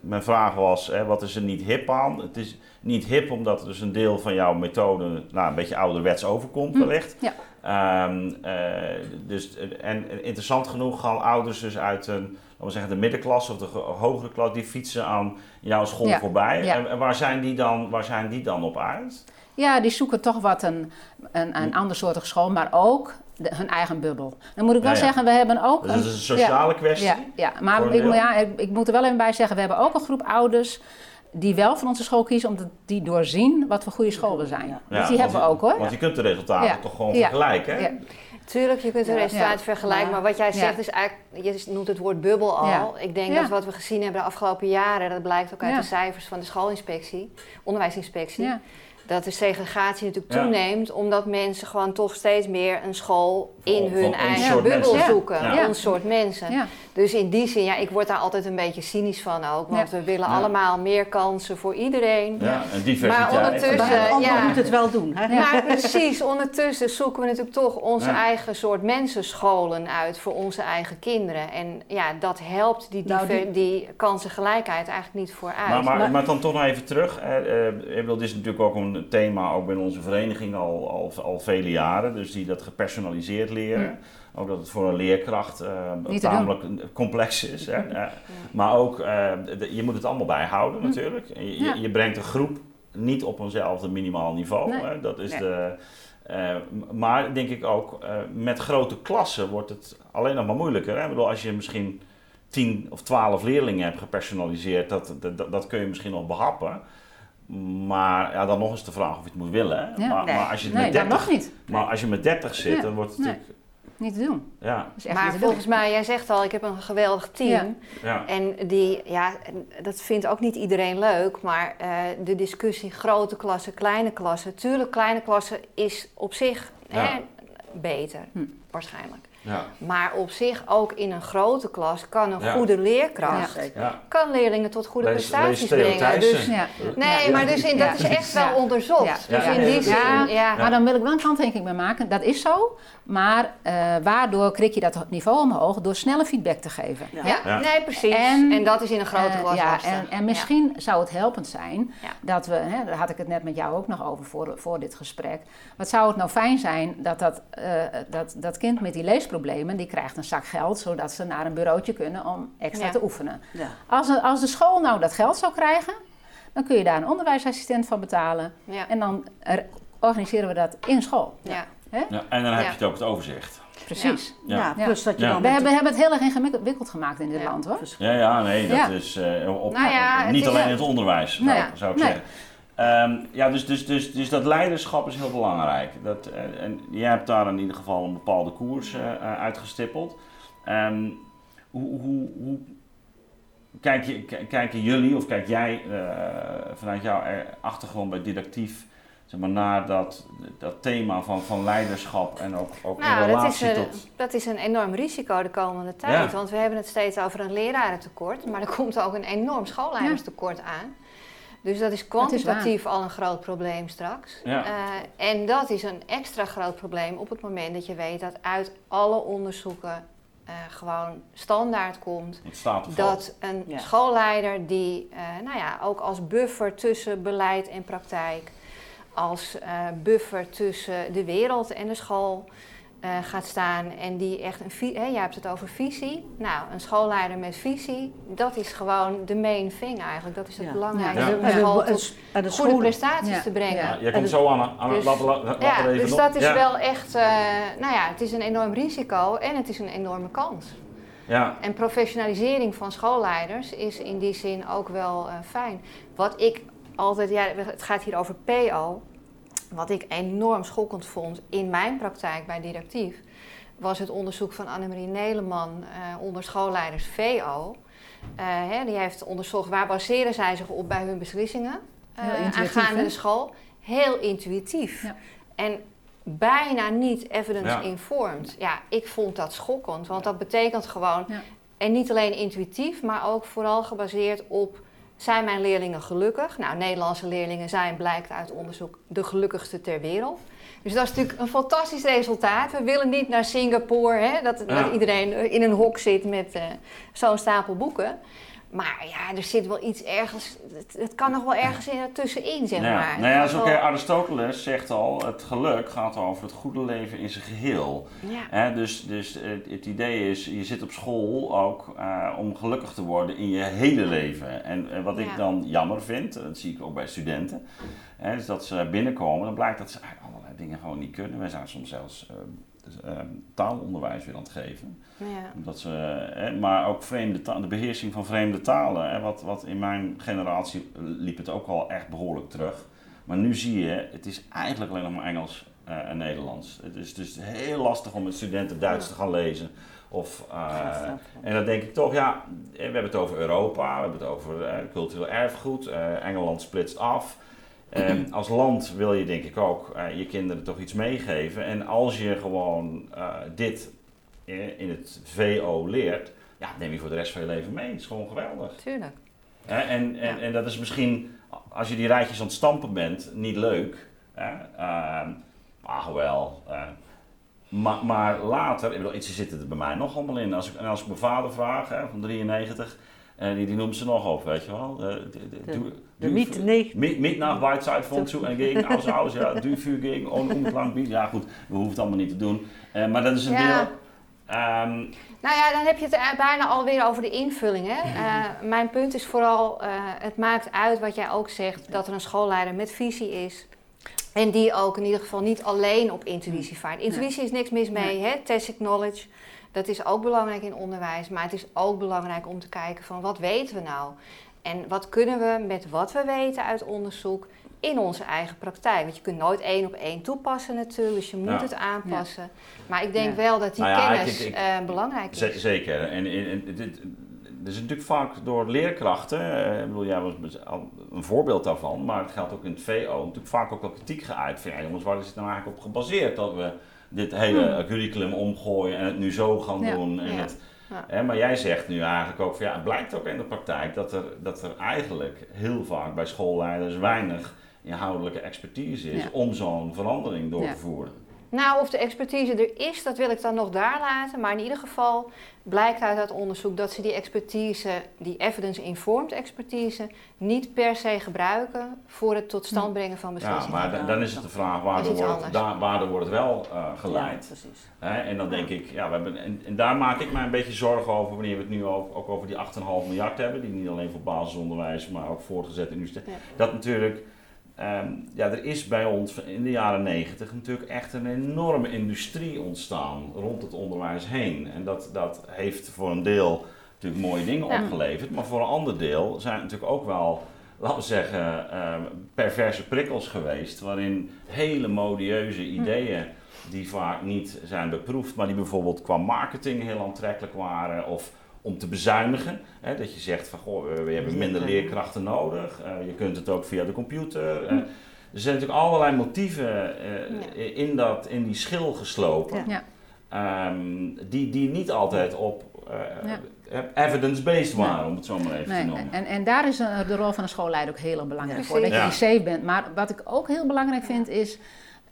mijn vraag was, wat is er niet hip aan? Het is niet hip omdat het dus een deel van jouw methode nou, een beetje ouderwets overkomt, hm. wellicht. Ja. Um, uh, dus, en interessant genoeg gaan ouders dus uit een, laten we zeggen, de middenklasse of de hogere klas, die fietsen aan jouw school ja. voorbij. Ja. En, waar, zijn die dan, waar zijn die dan op uit? Ja, die zoeken toch wat een, een, een hm. ander soort school, maar ook de, hun eigen bubbel. Dan moet ik wel zeggen, we hebben ook... Dus dat is een sociale kwestie? Ja, ja. maar ik, ja, ik, ik, moet er wel even bij zeggen, we hebben ook een groep ouders die wel van onze school kiezen, omdat die doorzien wat voor goede scholen zijn. Ja. Dus die hebben we ook hoor. Want je kunt de resultaten toch gewoon vergelijken. Hè? Tuurlijk, je kunt de resultaten vergelijken, maar wat jij zegt is eigenlijk, je noemt het woord bubbel al. Ik denk dat wat we gezien hebben de afgelopen jaren, dat blijkt ook uit de cijfers van de schoolinspectie, onderwijsinspectie dat de segregatie natuurlijk toeneemt, omdat mensen gewoon toch steeds meer een school in hun eigen bubbel zoeken. Ja. Ons soort mensen. Dus in die zin, ja, ik word daar altijd een beetje cynisch van ook. Want we willen allemaal meer kansen voor iedereen. Ja, en diversiteit. Maar ondertussen... ja, moet het wel doen. Hè? Maar precies, ondertussen zoeken we natuurlijk toch onze eigen soort mensenscholen uit voor onze eigen kinderen. En ja, dat helpt die, die, nou, die... die kansengelijkheid eigenlijk niet vooruit. Maar, maar, maar, dan toch nog even terug. Uh, uh, dit is natuurlijk ook een thema ook binnen onze vereniging al, al, al vele jaren. Dus die dat gepersonaliseerd leren. Ook dat het voor een leerkracht uh, tamelijk complex is. Hè? Uh, maar ook, uh, de, je moet het allemaal bijhouden natuurlijk. Je, ja. je, brengt een groep niet op eenzelfde minimaal niveau. Nee. Hè? Dat is nee. de, maar denk ik ook, met grote klassen wordt het alleen nog maar moeilijker. Hè? Ik bedoel, als je misschien 10 of 12 leerlingen hebt gepersonaliseerd, dat, dat, dat kun je misschien nog behappen. Maar ja, dan nog eens de vraag of je het moet willen. Ja, maar, nee. maar, als je nee, met 30, nog niet. Maar als je met 30 zit, ja. dan wordt het nee. natuurlijk... Niet te doen. Ja. maar volgens mij, jij zegt al, ik heb een geweldig team. Ja. En die, ja, dat vindt ook niet iedereen leuk. Maar uh, de discussie grote klassen, kleine klassen. Tuurlijk, kleine klassen is op zich hè, beter, hm. waarschijnlijk. Ja. Maar op zich ook in een grote klas kan een goede leerkracht kan leerlingen tot goede prestaties brengen. Dus, nee, maar dus in, dat is echt wel onderzocht. Dus in die zin, ja. Maar dan wil ik wel een kanttekening bij maken. Dat is zo. Maar uh, waardoor krik je dat niveau omhoog? Door snelle feedback te geven. Ja, nee, precies. En, en, dat is in een grote uh, klas ja, en, en, misschien zou het helpend zijn dat we, hè, daar had ik het net met jou ook nog over voor, voor dit gesprek. Wat zou het nou fijn zijn dat dat, uh, dat dat kind met die leesproblemen, die krijgt een zak geld, zodat ze naar een bureautje kunnen om extra te oefenen. Als, als de school nou dat geld zou krijgen, dan kun je daar een onderwijsassistent van betalen. En dan organiseren we dat in school. Ja. Ja, en dan heb je het ook het overzicht. Precies. Ja. plus dat je dan we, hebben, hebben het heel erg ingewikkeld gemaakt in dit land hoor. Ja, ja, nee, dat is uh, op, nou niet alleen in het onderwijs, zou, zou ik zeggen. Um, ja, dus, dus, dus, dus dat leiderschap is heel belangrijk. Dat, uh, en jij hebt daar in ieder geval een bepaalde koers uh, uitgestippeld. Um, hoe, hoe, hoe kijk je, kijken jullie of kijk jij vanuit jouw achtergrond bij didactief zeg maar, naar dat, dat thema van, van leiderschap en ook, ook nou, in relatie dat is, tot... Dat is een enorm risico de komende tijd. Want we hebben het steeds over een lerarentekort. Maar er komt ook een enorm schoolleiderstekort aan. Dus dat is kwantitatief al een groot probleem straks. Ja. Uh, en dat is een extra groot probleem op het moment dat je weet dat uit alle onderzoeken uh, gewoon standaard komt dat een schoolleider die uh, nou ja, ook als buffer tussen beleid en praktijk als uh, buffer tussen de wereld en de school uh, gaat staan. En die echt een visie, jij hebt het over visie. Nou, een schoolleider met visie, dat is gewoon de main thing eigenlijk. Dat is het ja. belangrijkste om school tot en de goede prestaties te brengen. Ja, je komt zo aan, aan dus, laten ja, Dus dat is wel echt, uh, nou ja, het is een enorm risico en het is een enorme kans. Ja. En professionalisering van schoolleiders is in die zin ook wel uh, fijn. Wat ik altijd, ja, het gaat hier over PO. Wat ik enorm schokkend vond in mijn praktijk bij Directief, was het onderzoek van Annemarie Neleman uh, onder schoolleiders VO. Uh, hè, die heeft onderzocht waar baseren zij zich op bij hun beslissingen uh, aangaande de school. Heel intuïtief. Ja. En bijna niet evidence-informed. Ja. ja. ik vond dat schokkend, want dat betekent gewoon... Ja. En niet alleen intuïtief, maar ook vooral gebaseerd op zijn mijn leerlingen gelukkig? Nou, Nederlandse leerlingen zijn, blijkt uit onderzoek, de gelukkigste ter wereld. Dus dat is natuurlijk een fantastisch resultaat. We willen niet naar Singapore, hè, dat, dat iedereen in een hok zit met uh, zo'n stapel boeken. Maar ja, er zit wel iets ergens. Het, kan nog wel ergens in, tussenin, zeg maar. Nou ja, zo wel... Aristoteles zegt al: het geluk gaat over het goede leven in zijn geheel. Ja. dus dus het, idee is: je zit op school ook uh, om gelukkig te worden in je hele leven. En, wat ik dan jammer vind, dat zie ik ook bij studenten, hè, is dat ze binnenkomen, dan blijkt dat ze allerlei dingen gewoon niet kunnen. Wij zijn soms zelfs. Uh, taalonderwijs weer aan het geven. Ja. Omdat ze, maar ook vreemde taal, de beheersing van vreemde talen. Hè, wat, wat in mijn generatie liep het ook al echt behoorlijk terug. Maar nu zie je, het is eigenlijk alleen nog maar Engels uh, en Nederlands. Het is dus heel lastig om met studenten Duits te gaan lezen. Of, uh, en dan denk ik toch, ja, we hebben het over Europa, we hebben het over uh, cultureel erfgoed. Engeland splitst af. Um, als land wil je denk ik ook uh, je kinderen toch iets meegeven. En als je gewoon uh, dit in het VO leert, ja, neem je voor de rest van je leven mee. Het is gewoon geweldig. Tuurlijk. En, en, ja. en dat is misschien, als je die rijtjes aan het stampen bent, niet leuk. maar wel. Maar, maar, later, ik bedoel, iets zitten er bij mij nog allemaal in. Als ik, als ik mijn vader vraag, hè, van 93, en die, die noemt ze nog op, weet je wel. De, de, de, de Miet, nee. Miet nach Whiteside von zu en gegen, aus, aus, ja, du für gegen, umklang, Ja goed, we hoeven het allemaal niet te doen. Uh, maar dat is een ja. deel... Um, nou ja, dan heb je het bijna alweer over de invulling. Hè? Uh, mijn punt is vooral, uh, het maakt uit wat jij ook zegt, dat er een schoolleider met visie is. En die ook in ieder geval niet alleen op intuïtie vaart. Intuïtie is niks mis mee, hè? tacit knowledge. Dat is ook belangrijk in onderwijs, maar het is ook belangrijk om te kijken van wat weten we nou? En wat kunnen we met wat we weten uit onderzoek in onze eigen praktijk? Want je kunt nooit één op één toepassen natuurlijk, dus je moet het aanpassen. Maar ik denk wel dat die nou kennis ik, uh, belangrijk is. Zeker. En, en, dit, is natuurlijk vaak door leerkrachten, uh, ik bedoel, jij was een voorbeeld daarvan, maar het geldt ook in het VO, natuurlijk vaak ook wel kritiek geuit van, ja jongens, waar is het nou eigenlijk op gebaseerd dat we dit hele hmm. curriculum omgooien en het nu zo gaan doen. En het, hè, maar jij zegt nu eigenlijk ook, van, ja, het blijkt ook in de praktijk dat er, dat er eigenlijk heel vaak bij schoolleiders weinig inhoudelijke expertise is om zo'n verandering door te voeren. Nou, of de expertise er is, dat wil ik dan nog daar laten. Maar in ieder geval blijkt uit dat onderzoek dat ze die expertise, die evidence-informed expertise, niet per se gebruiken voor het tot stand brengen van beslissingen. Ja, maar dan is het de vraag waardoor wordt, waardoor wordt het wel uh, geleid. Ja, precies. en dan denk ik, ja, we hebben, en, en, daar maak ik mij een beetje zorgen over wanneer we het nu ook, ook over die 8,5 miljard hebben, die niet alleen voor basisonderwijs, maar ook voortgezet universiteit. Dat natuurlijk Ehm, ja, er is bij ons in de jaren negentig natuurlijk echt een enorme industrie ontstaan rond het onderwijs heen. En dat, dat heeft voor een deel natuurlijk mooie dingen opgeleverd, maar voor een ander deel zijn het natuurlijk ook wel, laten we zeggen, ehm, perverse prikkels geweest, waarin hele modieuze hm. ideeën die vaak niet zijn beproefd, maar die bijvoorbeeld qua marketing heel aantrekkelijk waren of om te bezuinigen. Hè, dat je zegt van goh, we hebben minder leerkrachten nodig. Uh, je kunt het ook via de computer. Uh, er zijn natuurlijk allerlei motieven uh, in, dat, in die schil geslopen. Ja. Um, die, die niet altijd op evidence-based waren, om het zo maar even te noemen. En, en daar is de rol van een schoolleider ook heel belangrijk voor. Dat je die safe bent. Maar wat ik ook heel belangrijk vind is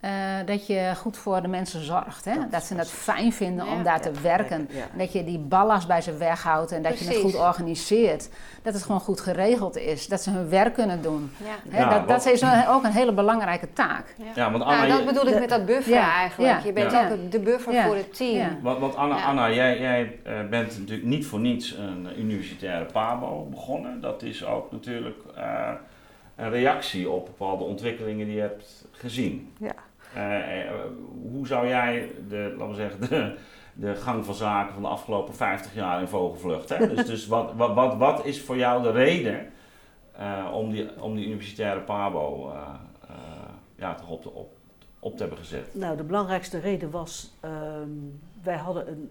uh, dat je goed voor de mensen zorgt. Hè? Dat, ze het fijn vinden om daar te werken. Dat je die ballast bij ze weghoudt en dat je het goed organiseert. Dat het gewoon goed geregeld is. Dat ze hun werk kunnen doen. Hè? dat, dat is ook een hele belangrijke taak. Ja, want Anna, dat bedoel ik met dat buffer eigenlijk. Je bent ook de buffer voor het team. Want, want Anna, Anna jij, jij uh, bent natuurlijk niet voor niets een universitaire PABO begonnen. Dat is ook natuurlijk uh, een reactie op bepaalde ontwikkelingen die je hebt gezien. Ja. Eh, eh, hoe zou jij de, laten we zeggen, de, de gang van zaken van de afgelopen 50 jaar in vogelvlucht. Hè? [LAUGHS] Dus, dus wat, wat, wat, wat is voor jou de reden uh, om, die, om die universitaire PABO uh, uh, ja, toch op, op, op te hebben gezet? Nou, de belangrijkste reden was, uh, wij hadden een,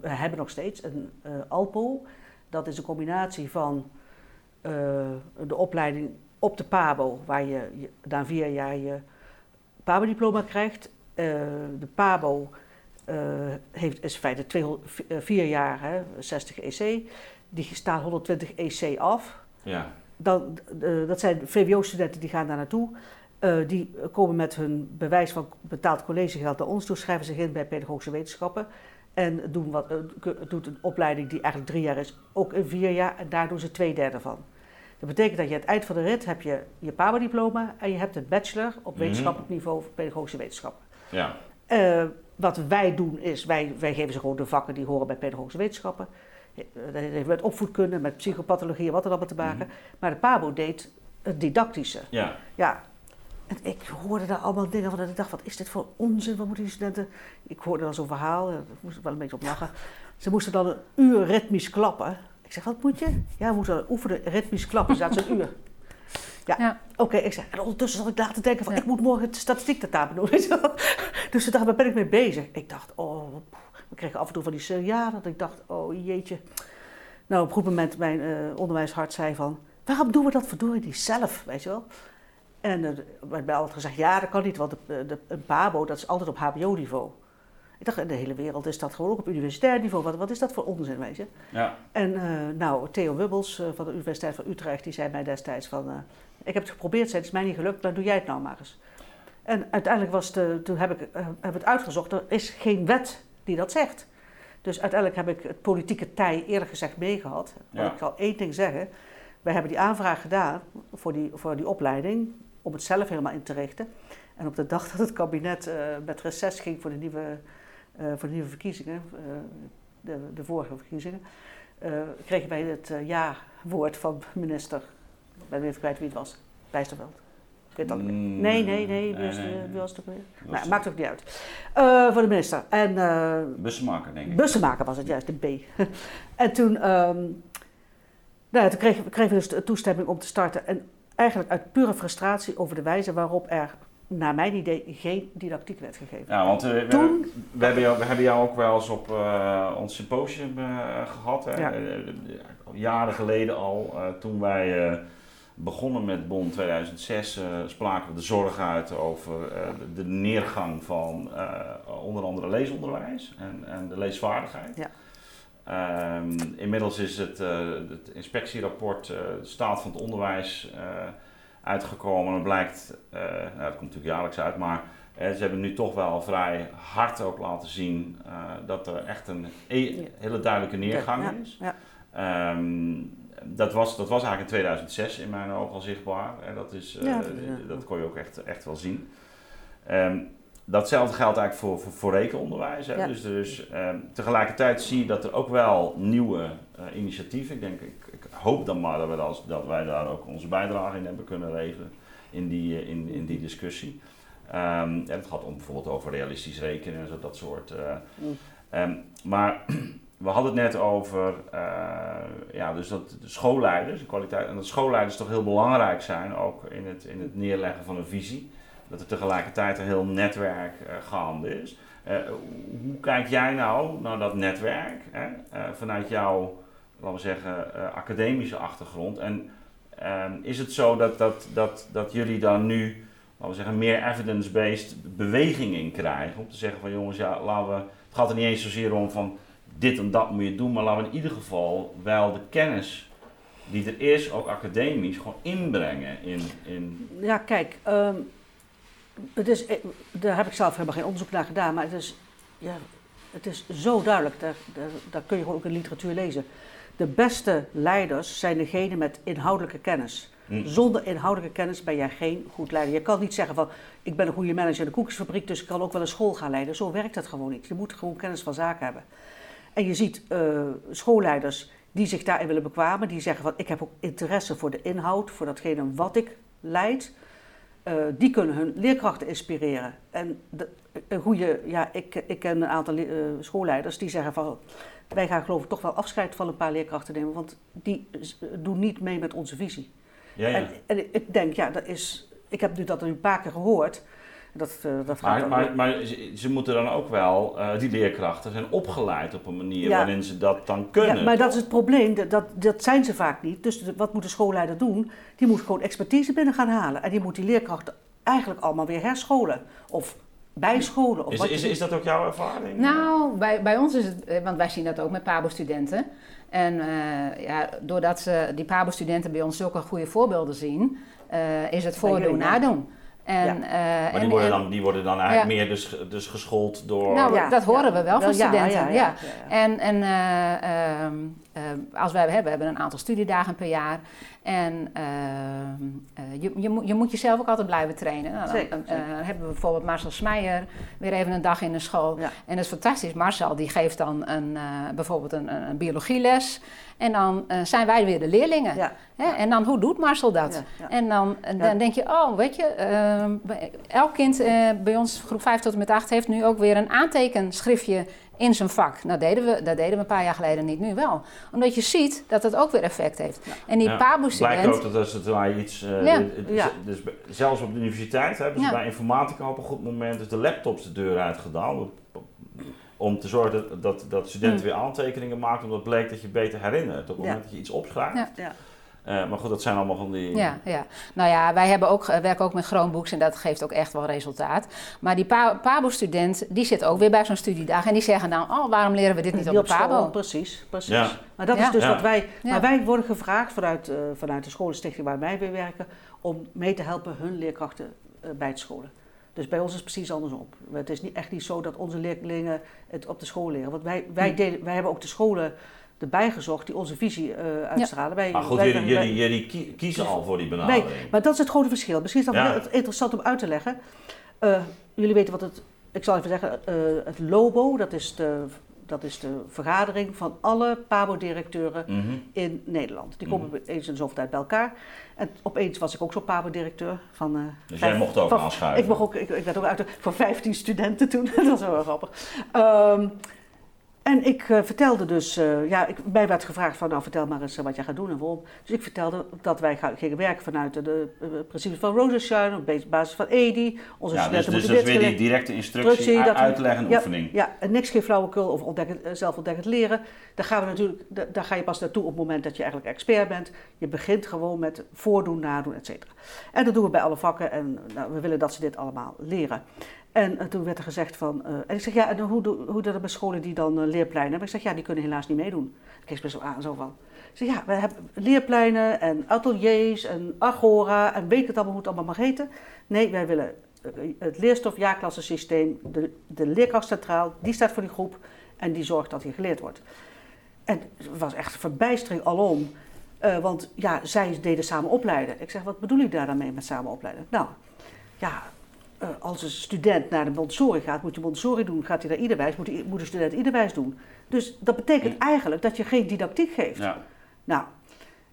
we hebben nog steeds een ALPO. Dat is een combinatie van de opleiding op de PABO, waar je, je na vier jaar je PABO-diploma krijgt. Uh, de PABO uh, heeft, is in feite twee, uh, vier jaar, hè, 60 EC. Die staan 120 EC af. Ja. Dan, dat zijn VWO-studenten die gaan daar naartoe. die komen met hun bewijs van betaald collegegeld naar ons toe, schrijven zich in bij pedagogische wetenschappen. En doen, wat, doet een opleiding die eigenlijk drie jaar is, ook in vier jaar. En daar doen ze twee derde van. Dat betekent dat je aan het eind van de rit heb je je PABO-diploma en je hebt een bachelor op mhm. wetenschappelijk niveau pedagogische wetenschappen. Ja. Uh, wat wij doen is, wij, wij geven ze gewoon de vakken die horen bij pedagogische wetenschappen. Eh, dat heeft met opvoedkunde, met psychopathologie, wat er allemaal te maken. Mhm. Maar de PABO deed het didactische. Ja. ja. En ik hoorde daar allemaal dingen van en ik dacht, wat is dit voor onzin? Wat moeten die studenten... Ik hoorde dan zo'n verhaal, daar moest ik wel een beetje op lachen. Ze moesten dan een uur ritmisch klappen. Ik zeg, wat moet je? Ja, we moeten oefenen, ritmisch klappen, dat is een uur. Ja, oké. ik zeg, en ondertussen zat ik daar te denken van, ik moet morgen de statistiek tentamen doen. [LAUGHS] dus daar ben ik mee bezig. Ik dacht, oh, we kregen af en toe van die serialen. Dat ik dacht, oh jeetje. Nou, op een goed moment mijn uh, onderwijshart zei van, waarom doen we dat verdorie niet zelf, weet je wel? En uh, mij altijd gezegd, ja, dat kan niet, want de, de, een PABO, dat is altijd op hbo-niveau. Ik dacht, in de hele wereld is dat gewoon ook op universitair niveau. Wat, wat is dat voor onzin, weet je? Ja. En uh, nou, Theo Wubbels uh, van de Universiteit van Utrecht, die zei mij destijds van... Uh, ik heb het geprobeerd, zei, het is mij niet gelukt, dan doe jij het nou maar eens. En uiteindelijk was de, toen heb ik heb het uitgezocht, er is geen wet die dat zegt. Dus uiteindelijk heb ik het politieke tij eerlijk gezegd meegehad. Ja. ik zal één ding zeggen. Wij hebben die aanvraag gedaan voor die, voor die opleiding, om het zelf helemaal in te richten. En op de dag [LAUGHS] dat het kabinet met reces ging voor de nieuwe voor de nieuwe verkiezingen, uh, de, de, vorige verkiezingen, uh, kregen wij het ja-woord van minister, ik ben even kwijt wie het was, Bijsterveld. Ik weet mm, Nee, nee, nee, nee, wie was het? Nou, maakt ook niet uit. voor de minister. En, bussenmaker, denk ik. Bussenmaker was het juist, de B. [LAUGHS] en toen, um, nou ja, toen kregen, kregen we dus de toestemming om te starten. En eigenlijk uit pure frustratie over de wijze waarop er naar mijn idee geen didactiek werd gegeven. Ja, want uh, we, Toen, we, hebben jou, we hebben jou ook wel eens op uh, ons symposium uh, gehad. Hè? Ja. jaren geleden al, toen wij begonnen met Bon 2006 spraken we de zorg uit over de, neergang van onder andere leesonderwijs en, en de leesvaardigheid. Ja. Ehm, inmiddels is het, het inspectierapport de staat van het onderwijs uitgekomen. En blijkt, nou, dat komt natuurlijk jaarlijks uit, maar ze hebben nu toch wel vrij hard ook laten zien uh, dat er echt een e- hele duidelijke neergang is. Ja. Ehm, dat, was, dat was eigenlijk in 2006 in mijn ogen al zichtbaar. En dat, is, uh, dat kon je ook echt, echt wel zien. Um, datzelfde geldt eigenlijk voor, voor, voor rekenonderwijs. Hè. Dus, dus um, tegelijkertijd zie je dat er ook wel nieuwe uh, initiatieven. Ik, denk, ik, hoop dan maar dat, we dat, dat wij daar ook onze bijdrage in hebben kunnen leveren in die, in, in die discussie. Um, het gaat om bijvoorbeeld over realistisch rekenen en zo, dat soort. Uh, maar [CLEARS THROAT] we hadden het net over uh, ja, dus dat de schoolleiders, de kwaliteit, en dat schoolleiders toch heel belangrijk zijn, ook in het, in het neerleggen van een visie. Dat er tegelijkertijd een heel netwerk uh, gaande is. hoe kijk jij nou naar dat netwerk hè, vanuit jouw, laten we zeggen, academische achtergrond? En ehm, is het zo dat, dat, dat, dat jullie dan nu laten we zeggen, meer evidence-based beweging in krijgen. Om te zeggen van jongens, ja, laten we, het gaat er niet eens zozeer om van dit en dat moet je doen, maar laten we in ieder geval wel de kennis die er is, ook academisch, gewoon inbrengen in... in... Ja, kijk, ehm, het is, eh, daar heb ik zelf helemaal geen onderzoek naar gedaan, maar het is, ja, het is zo duidelijk, daar, daar, daar kun je gewoon ook in literatuur lezen. De beste leiders zijn degene met inhoudelijke kennis. Hm. Zonder inhoudelijke kennis ben jij geen goed leider. Je kan niet zeggen van, ik ben een goede manager in de koekjesfabriek, dus ik kan ook wel een school gaan leiden. Zo werkt dat gewoon niet. Je moet gewoon kennis van zaken hebben. En je ziet uh, schoolleiders die zich daarin willen bekwamen, die zeggen van, ik heb ook interesse voor de inhoud, voor datgene wat ik leid. Uh, die kunnen hun leerkrachten inspireren. En de, een goede, ja, ik, ik ken een aantal uh, schoolleiders die zeggen van, wij gaan geloof ik toch wel afscheid van een paar leerkrachten nemen, want die doen niet mee met onze visie. Ja, ja. En, en, ik denk, ja, dat is. Ik heb nu dat een paar keer gehoord. Dat, uh, dat maar, maar, maar, ze, moeten dan ook wel, uh, die leerkrachten, zijn opgeleid op een manier waarin ze dat dan kunnen. Ja, maar dat is het probleem, dat, dat zijn ze vaak niet. Dus wat moet de schoolleider doen? Die moet gewoon expertise binnen gaan halen. En die moet die leerkrachten eigenlijk allemaal weer herscholen. Of bijscholen. Of is, is, is dat ook jouw ervaring? Nou, bij, bij ons is het, eh, want wij zien dat ook met PABO-studenten. En uh, ja, doordat ze, die PABO-studenten bij ons zulke goede voorbeelden zien, uh, is het voordoen, nadoen. En, ja. uh, maar die, worden dan, die worden dan eigenlijk meer dus, dus geschoold door... Nou, ja, dat horen we wel van studenten, ja. En, en uh, als wij hebben, we hebben een aantal studiedagen per jaar. En uh, je, je, moet, je moet jezelf ook altijd blijven trainen. Nou, dan, zeker, hebben we bijvoorbeeld Marcel Smeijer weer even een dag in de school. En dat is fantastisch. Marcel die geeft dan een, bijvoorbeeld een, een, biologieles. En dan zijn wij weer de leerlingen. Hè? En dan, hoe doet Marcel dat? En dan, dan denk je, oh, weet je, ehm, elk kind bij ons, groep 5 tot en met 8, heeft nu ook weer een aantekenschriftje in zijn vak. Nou, deden we, dat deden we een paar jaar geleden niet, nu wel. Omdat je ziet dat het ook weer effect heeft. En die ja, PABO-student... Blijkt ook dat als het waar iets... Uh, ja. Dus, zelfs op de universiteit hebben ze bij informatica op een goed moment dus de laptops de deur uitgedaan. Om te zorgen dat, dat, dat studenten hmm. weer aantekeningen maken, omdat het bleek dat je beter herinnert. Op het moment dat je iets opschrijft. Ja. Uh, maar goed, dat zijn allemaal van die. Ja, ja. Nou ja, wij hebben ook, eh, werken ook met Chromebooks en dat geeft ook echt wel resultaat. Maar die PABO-student, die zit ook weer bij zo'n studiedag en die zeggen dan: Oh, waarom leren we dit niet op, de PABO? precies, precies. Ja. Maar dat is dus wat wij. Maar wij worden gevraagd vanuit, uh, vanuit de scholenstichting waar wij weer werken, om mee te helpen hun leerkrachten uh, bij te scholen. Dus bij ons is het precies andersom. Het is niet, echt niet zo dat onze leerlingen het op de school leren. Want wij, wij, hm. deden, wij hebben ook de scholen erbij gezocht die onze visie uh, uitstralen. Wij, maar goed, wij, jullie, jullie, jullie, kiezen al voor die benadering. Nee, maar dat is het grote verschil. Misschien is dat ja. interessant om uit te leggen. Uh, jullie weten wat het, ik zal even zeggen, uh, het LOBO, dat is de, dat is de vergadering van alle PABO-directeuren mm -hmm. in Nederland. Die komen mm -hmm. eens in zoveel tijd bij elkaar. En opeens was ik ook zo'n PABO-directeur. Van, uh, dus jij mocht ook van, aanschuiven? Ik, mocht ook, ik, ik werd ook uit voor 15 studenten toen. [LAUGHS] dat was wel grappig. Um, En ik uh, vertelde dus, uh, ja, ik, mij werd gevraagd van nou vertel maar eens uh, wat jij gaat doen en waarom. Dus ik vertelde dat wij gaan, gingen werken vanuit de, principes van Rosenstein, op basis van EDI. Onze ja, studenten dus, dus dat is weer die directe instructie, dat uitleg en ja, oefening. Ja, en niks geen flauwekul of ontdekken, zelf ontdekkend leren. Daar, gaan we natuurlijk, daar ga je pas naartoe op het moment dat je eigenlijk expert bent. Je begint gewoon met voordoen, nadoen, et cetera. En dat doen we bij alle vakken en nou, we willen dat ze dit allemaal leren. En uh, toen werd er gezegd van, uh, en ik zeg ja, en hoe, hoe dat bij scholen die dan uh, leerpleinen hebben? Ik zeg ja, die kunnen helaas niet meedoen. Ik keek me zo aan, zo van. Zeg ja, we hebben leerpleinen en ateliers en agora en weet het allemaal hoe het allemaal mag heten. Nee, wij willen het leerstof jaarklassensysteem, de, de centraal, die staat voor die groep en die zorgt dat hier geleerd wordt. En het was echt verbijstering alom, want ja, zij deden samen opleiden. Ik zeg, wat bedoel ik daar dan mee met samen opleiden? Nou, ja, uh, als een student naar de Montessori gaat, moet je Montessori doen. Gaat hij naar Iederwijs, moet, moet de student Iederwijs doen. Dus dat betekent eigenlijk dat je geen didactiek geeft. Ja. Nou,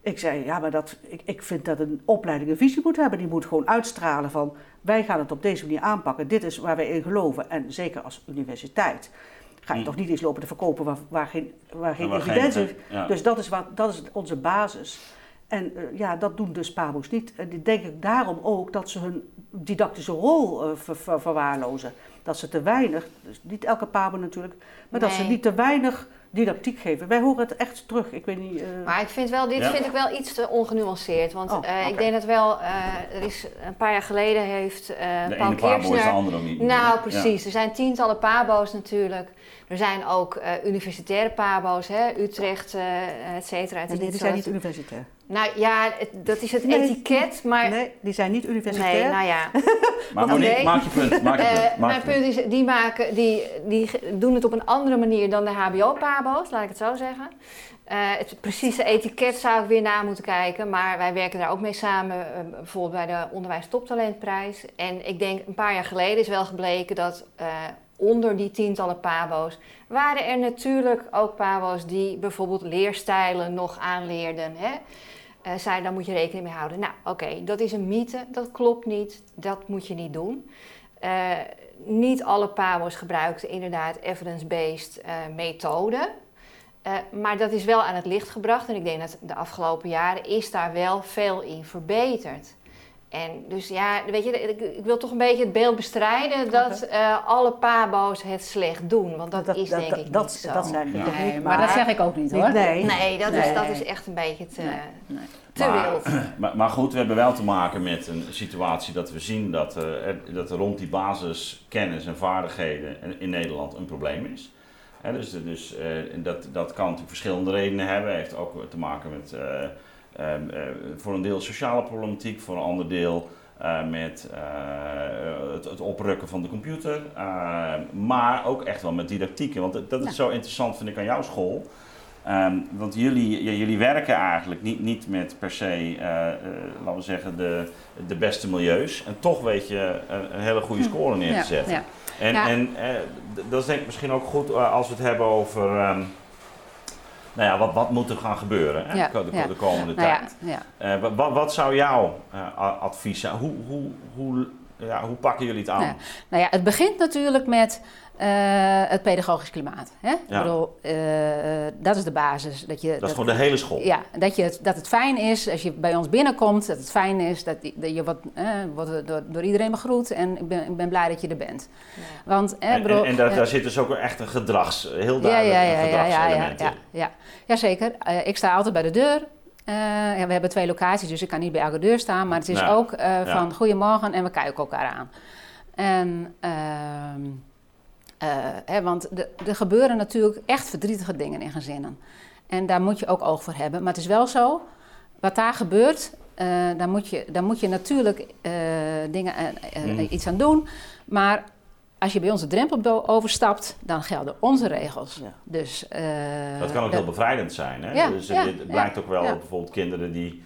ik zei, ja, maar dat, ik, ik vind dat een opleiding een visie moet hebben. Die moet gewoon uitstralen van, wij gaan het op deze manier aanpakken. Dit is waar wij in geloven. En zeker als universiteit ga je mm. toch niet eens lopen te verkopen waar, waar geen, waar geen evidentie is. Dus dat is, wat, dat is onze basis. En uh, ja, dat doen dus PABO's niet. En ik denk ik daarom ook dat ze hun didactische rol uh, ver, ver, verwaarlozen. Dat ze te weinig, dus niet elke PABO natuurlijk, maar dat ze niet te weinig didactiek geven. Wij horen het echt terug. Ik weet niet. Uh... Maar ik vind wel, dit vind ik wel iets te ongenuanceerd. Want oh, uh, ik denk dat wel, uh, er is een paar jaar geleden heeft uh, de Paul Kirchner... is de andere niet. Nou, precies. Ja. Er zijn tientallen pabo's natuurlijk. Er zijn ook universitaire pabo's, hè, Utrecht, et cetera. Nee, die zijn niet universitair. Nou ja, dat is het etiket, maar... Nee, die zijn niet universitair. Nee, nou ja. [LAUGHS] maar Monique, nee. maak je punt. Maak je punt. Maak mijn punt is, die, maken, die, die doen het op een andere manier dan de hbo-pabo's, laat ik het zo zeggen. Uh, het precieze etiket zou ik weer na moeten kijken, maar wij werken daar ook mee samen, uh, bijvoorbeeld bij de Onderwijs Toptalentprijs. En ik denk een paar jaar geleden is wel gebleken dat uh, onder die tientallen pabo's waren er natuurlijk ook pabo's die bijvoorbeeld leerstijlen nog aanleerden. Hè? Uh, daar moet je rekening mee houden. Nou, oké, dat is een mythe, dat klopt niet, dat moet je niet doen. Uh, niet alle PABO's gebruikten inderdaad evidence-based uh, methoden. maar dat is wel aan het licht gebracht en ik denk dat de afgelopen jaren is daar wel veel in verbeterd. En dus ja, weet je, ik, ik, wil toch een beetje het beeld bestrijden dat uh, alle pabo's het slecht doen. Want dat, is denk ik dat, niet zo. Dat zeg ik nee, niet. Maar, dat zeg ik ook niet hoor. Nee, nee, dat, Is, dat is echt een beetje te, te maar, wild. [CLEARS THROAT] Maar, maar, goed, we hebben wel te maken met een situatie dat we zien dat, uh, dat er rond die basiskennis en vaardigheden in Nederland een probleem is. He, dus dus uh, dat, dat kan natuurlijk verschillende redenen hebben. heeft ook te maken met Ehm, eh, voor een deel sociale problematiek, voor een ander deel uh, met uh, het, het, oprukken van de computer, uh, maar ook echt wel met didactiek. Want dat, dat is zo interessant, vind ik, aan jouw school. Um, want jullie, jullie werken eigenlijk niet, niet met per se, laten we zeggen, de, de beste milieus. En toch weet je een, een hele goede hm. score neer te zetten. Ja, ja. En, en dat is denk ik misschien ook goed als we het hebben over. Um, nou ja, wat, wat moet er gaan gebeuren hè, de, de, de, komende nou tijd? Uh, wat, wat, zou jouw uh, advies zijn? Hoe, hoe, hoe, ja, hoe pakken jullie het aan? Nou, nou ja, het begint natuurlijk met uh, het pedagogisch klimaat. Hè? Ja. Ik bedoel, uh, dat is de basis. Dat, je, dat, dat is gewoon de hele school? Ja, dat, je, dat het fijn is als je bij ons binnenkomt, dat het fijn is dat, dat je wat, uh, wordt door, door, iedereen begroet en ik ben, ik ben blij dat je er bent. Ja. Want, en, bedoel, en, en dat, daar zit dus ook echt een gedrags, heel duidelijk ja, ja, ja, gedragselement ja, ja, ja, ja, ja. zeker. ik sta altijd bij de deur. Uh, ja, we hebben twee locaties, dus ik kan niet bij elke deur staan. Maar het is nou, ook uh, van goedemorgen en we kijken elkaar aan. En... Uh, hè, want er gebeuren natuurlijk echt verdrietige dingen in gezinnen. En daar moet je ook oog voor hebben. Maar het is wel zo, wat daar gebeurt, uh, daar, moet je, daar moet je natuurlijk uh, dingen, mm. iets aan doen. Maar als je bij ons de drempel overstapt, dan gelden onze regels. Ja. Dus, dat kan ook heel bevrijdend zijn. Hè? Ja, dus het blijkt ook wel bijvoorbeeld kinderen die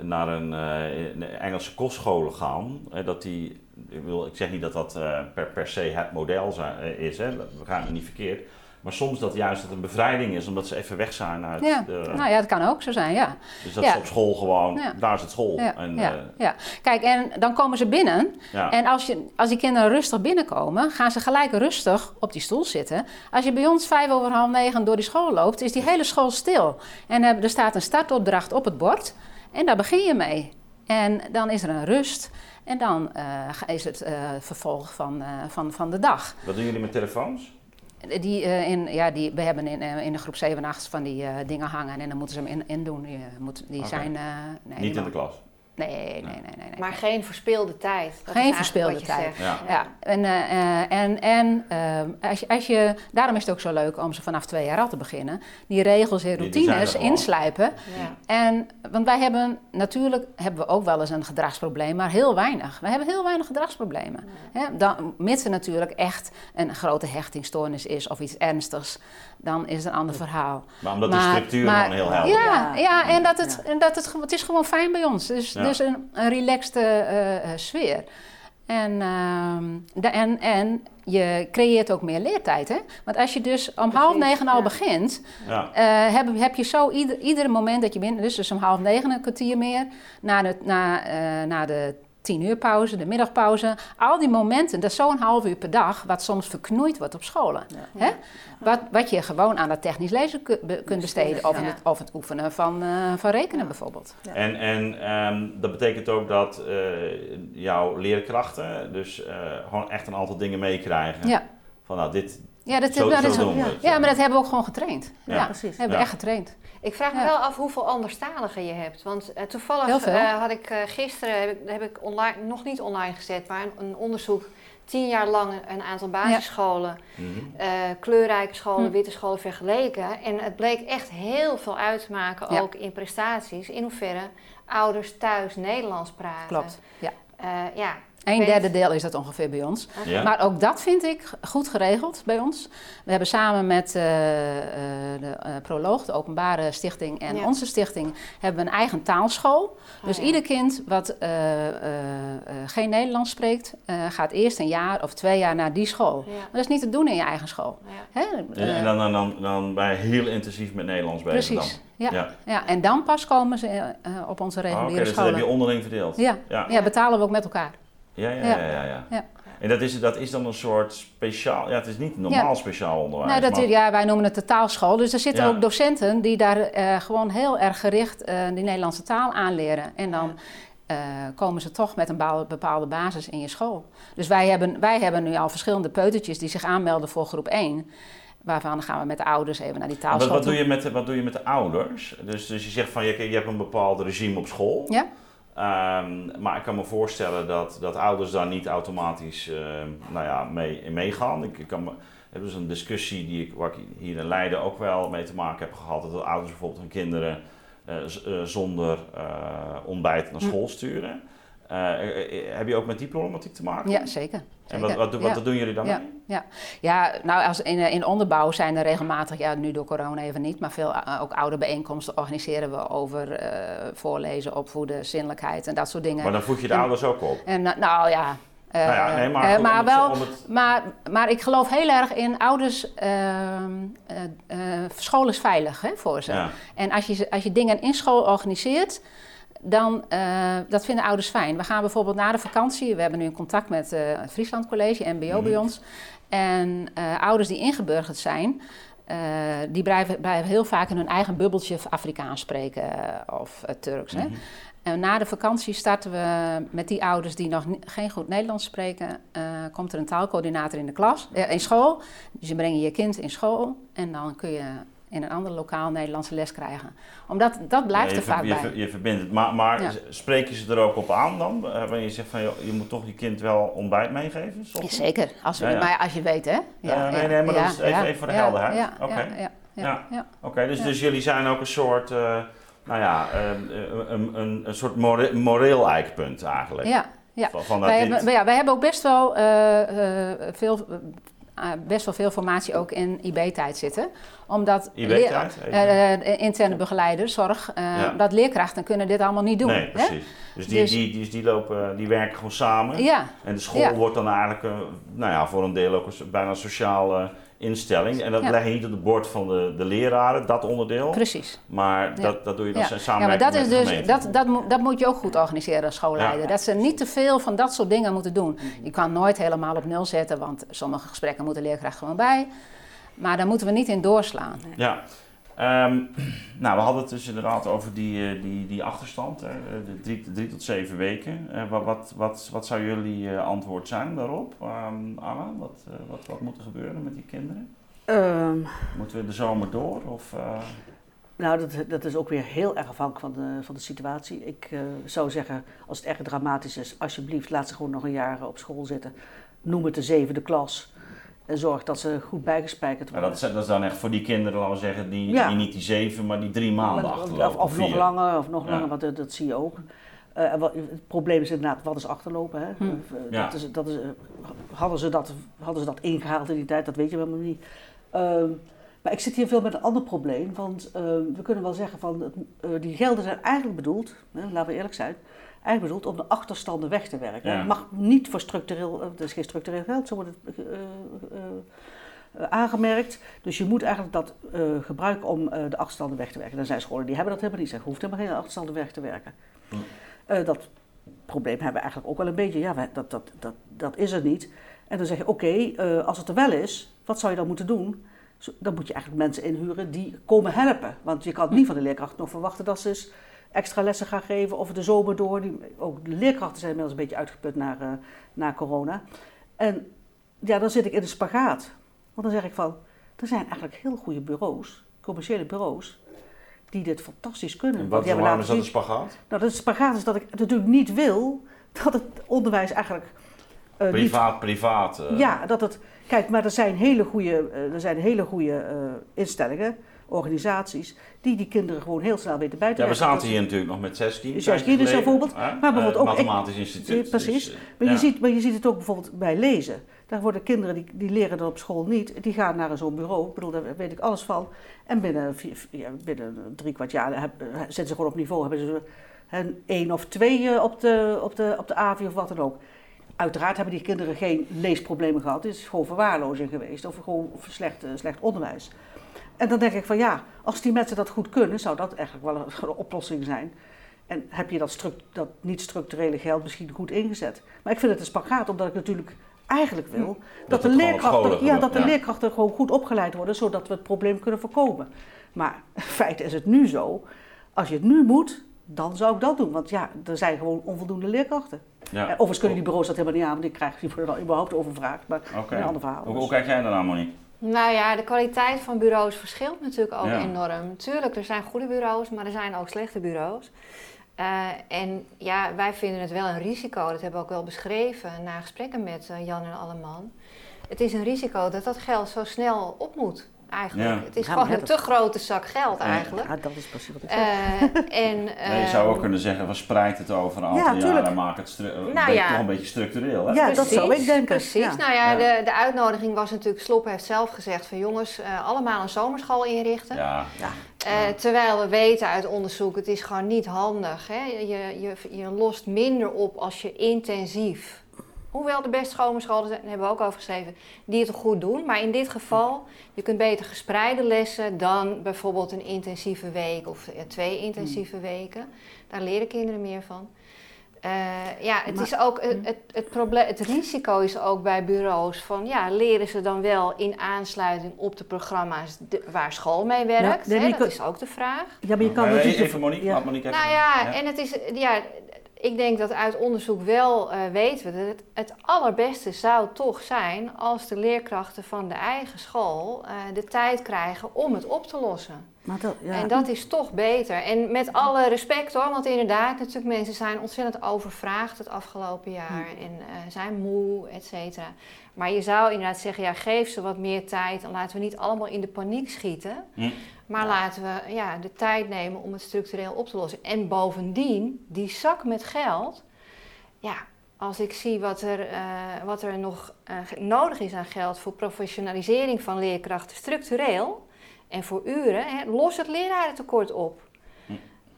naar een Engelse kostscholen gaan, dat die ik, wil, ik zeg niet dat dat uh, per, per se het model uh, is, hè. we gaan het niet verkeerd. Maar soms dat juist dat een bevrijding is, omdat ze even weg zijn uit ja. de... Nou ja, dat kan ook zo zijn, ja. Dus dat Ja. is op school gewoon, Ja. daar is het school. Ja, En, ja, eh, ja. Kijk, en dan komen ze binnen. ja. En als, je, als die kinderen rustig binnenkomen, gaan ze gelijk rustig op die stoel zitten. Als je bij ons vijf over half negen door die school loopt, is die hele school stil. En er staat een startopdracht op het bord en daar begin je mee. En dan is er een rust en dan eh, is het eh, vervolg van, eh, van, van de dag. Wat doen jullie met telefoons? Die, in, ja, die, we hebben in, in de groep 7 en 8 van die dingen hangen en dan moeten ze hem in, in doen. Die, moet, die zijn... nee, Niet in de klas. Nee, nee, nee, nee. nee. Maar geen verspeelde tijd. Dat Geen verspeelde wat je tijd. zegt. Ja. Ja, en, eh, eh, en, en eh, als je, als je, daarom is het ook zo leuk om ze vanaf twee jaar al te beginnen. Die regels en routines inslijpen. Ja. En, want wij hebben, natuurlijk hebben we ook wel eens een gedragsprobleem, maar heel weinig. We hebben heel weinig gedragsproblemen. Hè, dan, mits er natuurlijk echt een grote hechtingstoornis is of iets ernstigs, dan is het een ander verhaal. Maar omdat die Maar- structuur maar- gewoon heel helder is. Ja, Ja. ja, en dat het, Ja. en dat het, het is gewoon fijn bij ons. Dus, Ja. Dus een, een relaxed eh, eh, sfeer. En, ehm, de- en, en je creëert ook meer leertijd. Hè? Want als je dus om half negen al ja. begint, Ja. eh, heb, heb je zo ieder, ieder moment dat je binnen, dus, dus om half negen een kwartier meer, na de, na, eh, na de tien uur pauze, de middagpauze, al die momenten, dat is zo'n half uur per dag, wat soms verknoeid wordt op scholen. Ja. Hè? Wat, wat je gewoon aan dat technisch lezen kunt besteden, of, Ja. het, of het oefenen van, eh, van rekenen bijvoorbeeld. Ja. En, en ehm, dat betekent ook dat eh, jouw leerkrachten dus eh, gewoon echt een aantal dingen meekrijgen. Ja, Van nou, dit, ja, dat, zo, dat zo is, doen we ja. het. ja, maar dat hebben we ook gewoon getraind. Ja, Ja, precies. hebben we echt getraind. Ik vraag me Ja. wel af hoeveel anderstaligen je hebt. Want eh, toevallig eh, had ik eh, gisteren, heb ik, heb ik online, nog niet online gezet, maar een, een onderzoek. Tien jaar lang een aantal basisscholen, Mhm. eh, kleurrijke scholen, Hm. witte scholen vergeleken. En het bleek echt heel veel uit te maken, Ja. ook in prestaties. In hoeverre ouders thuis Nederlands praten. Klopt. Ja. Eh, ja. Een derde deel is dat ongeveer bij ons. Ja? Maar ook dat vind ik goed geregeld bij ons. We hebben samen met eh, eh, de eh, Proloog, de openbare stichting en Ja. onze stichting, hebben we een eigen taalschool. dus ja. ieder kind wat eh, eh, eh, geen Nederlands spreekt, eh, gaat eerst een jaar of twee jaar naar die school. Ja. Maar dat is niet te doen in je eigen school. Ja. Hè? En, en dan, dan, dan, dan ben je heel intensief met Nederlands bezig Precies. dan? Ja. Ja. en dan pas komen ze eh, op onze Ah, Oké, reguliere dus dat heb je onderling verdeeld? Ja. Ja, ja, betalen we ook met elkaar. Ja, ja. Ja. ja, ja. En dat is, dat is dan een soort speciaal... Ja, het is niet normaal speciaal onderwijs. Nou, dat, maar- ja, wij noemen het de taalschool. Dus er zitten ook docenten die daar eh, gewoon heel erg gericht eh die Nederlandse taal aanleren. En dan eh, komen ze toch met een bepaalde- basis in je school. Dus wij hebben, wij hebben nu al verschillende peutertjes die zich aanmelden voor groep 1. Waarvan gaan we met de ouders even naar die taalschool Wat, wat, doe je met de, wat doe je met de ouders? Dus, dus je zegt van je, je hebt een bepaald regime op school. Ja? Ehm, maar ik kan me voorstellen dat, dat ouders daar niet automatisch ehm, nou ja, mee, in meegaan. Ik, ik kan me, heb dus een discussie die ik, waar ik hier in Leiden ook wel mee te maken heb gehad. Dat de ouders bijvoorbeeld hun kinderen eh, eh, zonder eh, ontbijt naar Hm. school sturen. Heb je ook met die problematiek te maken? Ja, zeker. En wat, wat, wat, doen jullie dan Ja. mee? Ja, ja nou als in, eh, in onderbouw zijn er regelmatig, ja nu door corona even niet, maar veel eh, ook oude bijeenkomsten organiseren we over eh, voorlezen, opvoeden, zinnelijkheid en dat soort dingen. Maar dan voed je de En- ouders ook op. En nou ja. nou ja, nee, maar, goed, maar wel, het- maar, maar ik geloof heel erg in ouders. ehm, eh, eh, school is veilig hè, voor ze. ja. En als je, als je dingen in school organiseert, dan uh, dat vinden ouders fijn. We gaan bijvoorbeeld na de vakantie, we hebben nu een contact met uh, het Friesland College, MBO Mhm. bij ons. En uh, ouders die ingeburgerd zijn, die blijven, blijven heel vaak in hun eigen bubbeltje Afrikaans spreken of Turks. Mhm. Hè? En na de vakantie starten we met die ouders die nog geen goed Nederlands spreken. Uh, komt er een taalcoördinator in de klas, in school. Dus je brengt je kind in school en dan kun je in een ander lokaal Nederlandse les krijgen. Omdat dat blijft ja, er vaak je, bij. Je, je verbindt het. Maar, maar Ja. spreek je ze er ook op aan dan? Uh, wanneer je zegt van joh, je moet toch je kind wel ontbijt meegeven? Zeker, als, we, Ja, maar als je weet hè. Ja, nee, nee, maar dat is even- even voor de helderheid. Ja, Oké. ja, ja, ja, Ja. ja. Oké, dus, dus jullie zijn ook een soort, eh, nou ja, een, een, een, een soort more, moreel eikpunt eigenlijk. Ja, ja. Van, Wij dit- hebben, ja, wij hebben ook best wel, eh, eh, veel, eh, best wel veel formatie ook in IB-tijd zitten. Omdat leer- eh, interne begeleiders, zorg, eh, Ja. dat leerkrachten kunnen dit allemaal niet doen. Nee, hè? precies. Dus, die, Dus- die, die, die, lopen, die werken gewoon samen. Ja, En de school Ja. wordt dan eigenlijk, nou ja, voor een deel ook een, bijna sociaal instelling. En dat leg je niet op het bord van de, de leraren, dat onderdeel. Precies. Maar dat, dat doe je dan ja. samen ja, maar dat is dus, dat, dat, dat moet je ook goed organiseren als schoolleider. Dat ze niet te veel van dat soort dingen moeten doen. Je kan nooit helemaal op nul zetten, want sommige gesprekken moeten leerkracht gewoon bij. Maar daar moeten we niet in doorslaan. Ja. Ehm, nou, we hadden het dus inderdaad over die, eh, die, die achterstand, de drie, drie, tot zeven weken. Uh, wat, wat, wat, zou jullie uh, antwoord zijn daarop, um, Anna? Wat, wat, wat moet er gebeuren met die kinderen? Um, Moeten we de zomer door? Of, nou, dat, dat is ook weer heel erg afhankelijk van de, van de situatie. Ik zou zeggen, als het echt dramatisch is, alsjeblieft laat ze gewoon nog een jaar op school zitten. Noem het de zevende klas. En zorg dat ze goed bijgespijkerd worden. dat, is, dat, is, dan echt voor die kinderen, laten we zeggen, die, die niet die zeven, maar die drie maanden achterlopen. Of, of nog langer, of nog langer, want dat, zie je ook. Uh, wat, het probleem is inderdaad, wat is achterlopen? Hè? Hm. Uh, dat is, dat is, hadden, ze dat, hadden ze dat ingehaald in die tijd? Dat weet je helemaal niet. Ehm, maar ik zit hier veel met een ander probleem. Want ehm, we kunnen wel zeggen van, die gelden zijn eigenlijk bedoeld, hè, laten we eerlijk zijn, eigenlijk bedoeld om de achterstanden weg te werken. Het mag niet voor structureel, er is geen structureel geld, zo wordt het uh, uh, aangemerkt. Dus je moet eigenlijk dat gebruiken om de achterstanden weg te werken. Er zijn scholen die hebben dat helemaal niet. Ze hoeft helemaal geen achterstanden weg te werken. Hm. dat probleem hebben we eigenlijk ook wel een beetje. Ja, dat, dat, dat, dat is er niet. En dan zeg je, oké, als het er wel is, wat zou je dan moeten doen? Dan moet je eigenlijk mensen inhuren die komen helpen. Want je kan niet van de leerkracht nog verwachten dat ze extra lessen gaan geven of de zomer door. Die, ook de leerkrachten zijn inmiddels een beetje uitgeput naar, uh, na corona. En ja, dan zit ik in de spagaat. Want dan zeg ik van, er zijn eigenlijk heel goede bureaus, commerciële bureaus, die dit fantastisch kunnen. En wat, die waarom is dat een spagaat? Nou, de spagaat is dat ik natuurlijk niet wil dat het onderwijs eigenlijk... Uh, privaat, niet, privaat. Uh. Ja, dat het... Kijk, maar er zijn hele goede, er zijn hele goede instellingen organisaties die die kinderen gewoon heel snel weten bij te Ja, we zaten hier natuurlijk nog met zes kinderen. Zes kinderen bijvoorbeeld. Maar bijvoorbeeld uh, ook... Mathematisch instituut. Precies. Dus, maar, je ziet, maar je ziet het ook bijvoorbeeld bij lezen. Daar worden kinderen, die, die leren dat op school niet, die gaan naar zo'n bureau. Ik bedoel, daar weet ik alles van. En binnen, ja, binnen drie kwart jaar heb, zitten ze gewoon op niveau. Hebben ze een één of twee op de, op, de, op de AVI of wat dan ook. Uiteraard hebben die kinderen geen leesproblemen gehad. Het is gewoon verwaarlozing geweest of gewoon slecht, slecht onderwijs. En dan denk ik van ja, als die mensen dat goed kunnen, zou dat eigenlijk wel een, [LAUGHS] een oplossing zijn. En heb je dat, dat niet-structurele geld misschien goed ingezet. Maar ik vind het een spagaat, omdat ik natuurlijk eigenlijk wil dat, dat de, leerkrachten, ja, dat de leerkrachten gewoon goed opgeleid worden, zodat we het probleem kunnen voorkomen. Maar [LAUGHS] in feite is het nu zo, als je het nu moet, dan zou ik dat doen. Want ja, er zijn gewoon onvoldoende leerkrachten. Ja. Overigens kunnen die bureaus dat helemaal niet aan, want die, krijgen, die worden dan überhaupt overvraagd. Maar okay. een ander verhaal. Hoe, hoe kijk jij daarna, Monique? Nou ja, de kwaliteit van bureaus verschilt natuurlijk ook enorm. Tuurlijk, er zijn goede bureaus, maar er zijn ook slechte bureaus. Uh, en ja, wij vinden het wel een risico, dat hebben we ook wel beschreven na gesprekken met uh, Jan en Alleman. Het is een risico dat dat geld zo snel op moet eigenlijk. Het is gewoon een te grote zak geld eigenlijk. Ja, dat is precies wat ik zeg. Uh, en, [LAUGHS] je zou ook kunnen zeggen, verspreid het over een aantal ja, jaren en maak het nou, ja. nog een beetje structureel. Hè? Ja, precies, dat zou ik denken. Precies. Nou ja, De, de uitnodiging was natuurlijk, Slop heeft zelf gezegd van jongens, uh, allemaal een zomerschool inrichten. Ja. Uh, terwijl we weten uit onderzoek, het is gewoon niet handig. Hè? Je, je, je lost minder op als je intensief Hoewel de beste scholen, daar hebben we ook over geschreven, die het goed doen. Maar in dit geval, je kunt beter gespreide lessen dan bijvoorbeeld een intensieve week of twee intensieve hmm. weken. Daar leren kinderen meer van. Uh, ja, het is ook het, het, het, probleem, het risico is ook bij bureaus van ja, leren ze dan wel in aansluiting op de programma's waar school mee werkt? Nou, nee, dat is ook de vraag. Ja, maar je kan het even Monique, ja. Monique Nou ja, ja, en het is ja, ik denk dat uit onderzoek wel uh, weten we dat het, het, allerbeste zou toch zijn als de leerkrachten van de eigen school uh, de tijd krijgen om het op te lossen. Maar dat, ja. En dat is toch beter. En met alle respect hoor, want inderdaad, natuurlijk mensen zijn ontzettend overvraagd het afgelopen jaar hm. en uh, zijn moe, et cetera. Maar je zou inderdaad zeggen, ja, geef ze wat meer tijd en laten we niet allemaal in de paniek schieten. Hm. Maar laten we ja, de tijd nemen om het structureel op te lossen. En bovendien, die zak met geld, ja, als ik zie wat er, uh, wat er nog uh, nodig is aan geld voor professionalisering van leerkrachten structureel en voor uren, hè, los het lerarentekort op. Hm.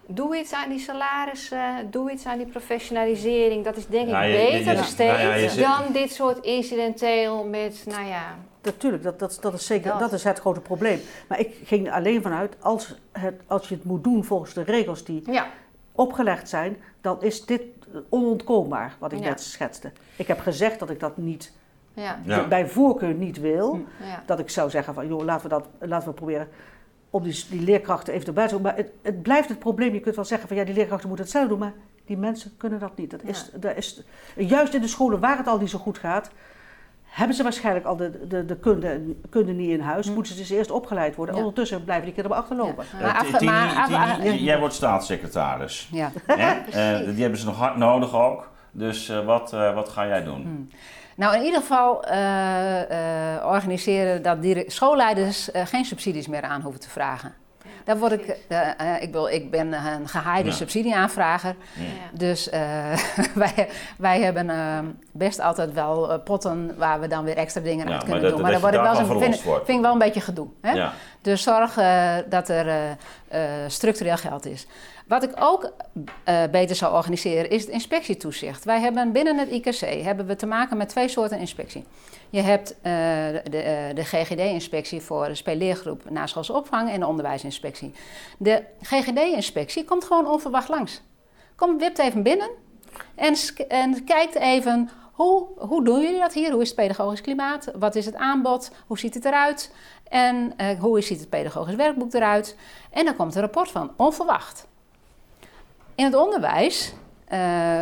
Doe iets aan die salarissen, doe iets aan die professionalisering. Dat is denk ik beter steeds nou ja, dan dit soort incidenteel met, nou ja, natuurlijk, dat, dat, dat is zeker dat. is het grote probleem. Maar ik ging er alleen vanuit, als, het, als je het moet doen volgens de regels die ja. opgelegd zijn, dan is dit onontkoombaar, wat ik net schetste. Ik heb gezegd dat ik dat niet, ja. bij voorkeur niet wil. Hm. Dat ik zou zeggen van, joh, laten we, dat, laten we proberen om die, die leerkrachten even erbij te doen. Maar het, het, blijft het probleem, je kunt wel zeggen van, ja, die leerkrachten moeten het zelf doen, maar die mensen kunnen dat niet. Dat is, dat is, juist in de scholen waar het al niet zo goed gaat, hebben ze waarschijnlijk al de, de, de kunde, kunde niet in huis. Hm. Moeten ze dus eerst opgeleid worden. Ondertussen blijven die kinderen achterlopen. Ja. jij wordt staatssecretaris. Ja. Uh, die hebben ze nog hard nodig ook. Dus uh, wat, uh, wat ga jij doen? Hm. Nou, in ieder geval organiseren dat die schoolleiders geen subsidies meer aan hoeven te vragen. Daar word ik, uh, ik, wil, ik ben een gehaaide subsidieaanvrager. Ja. Dus uh, [LAUGHS] wij, wij hebben uh, best altijd wel potten waar we dan weer extra dingen aan kunnen doen. Maar dan word ik wel zo, vind, vind ik wel een beetje gedoe. Hè? Dus zorg dat er structureel geld is. Wat ik ook beter zou organiseren is het inspectietoezicht. Wij hebben binnen het IKC hebben we te maken met twee soorten inspectie. Je hebt uh, de, de GGD-inspectie voor de speelleergroep naschoolse opvang en de onderwijsinspectie. De GGD-inspectie komt gewoon onverwacht langs. Komt, wipt even binnen en, en kijkt even hoe, hoe doen jullie dat hier? Hoe is het pedagogisch klimaat? Wat is het aanbod? Hoe ziet het eruit? En hoe ziet het pedagogisch werkboek eruit? En dan komt een rapport van, onverwacht. In het onderwijs uh,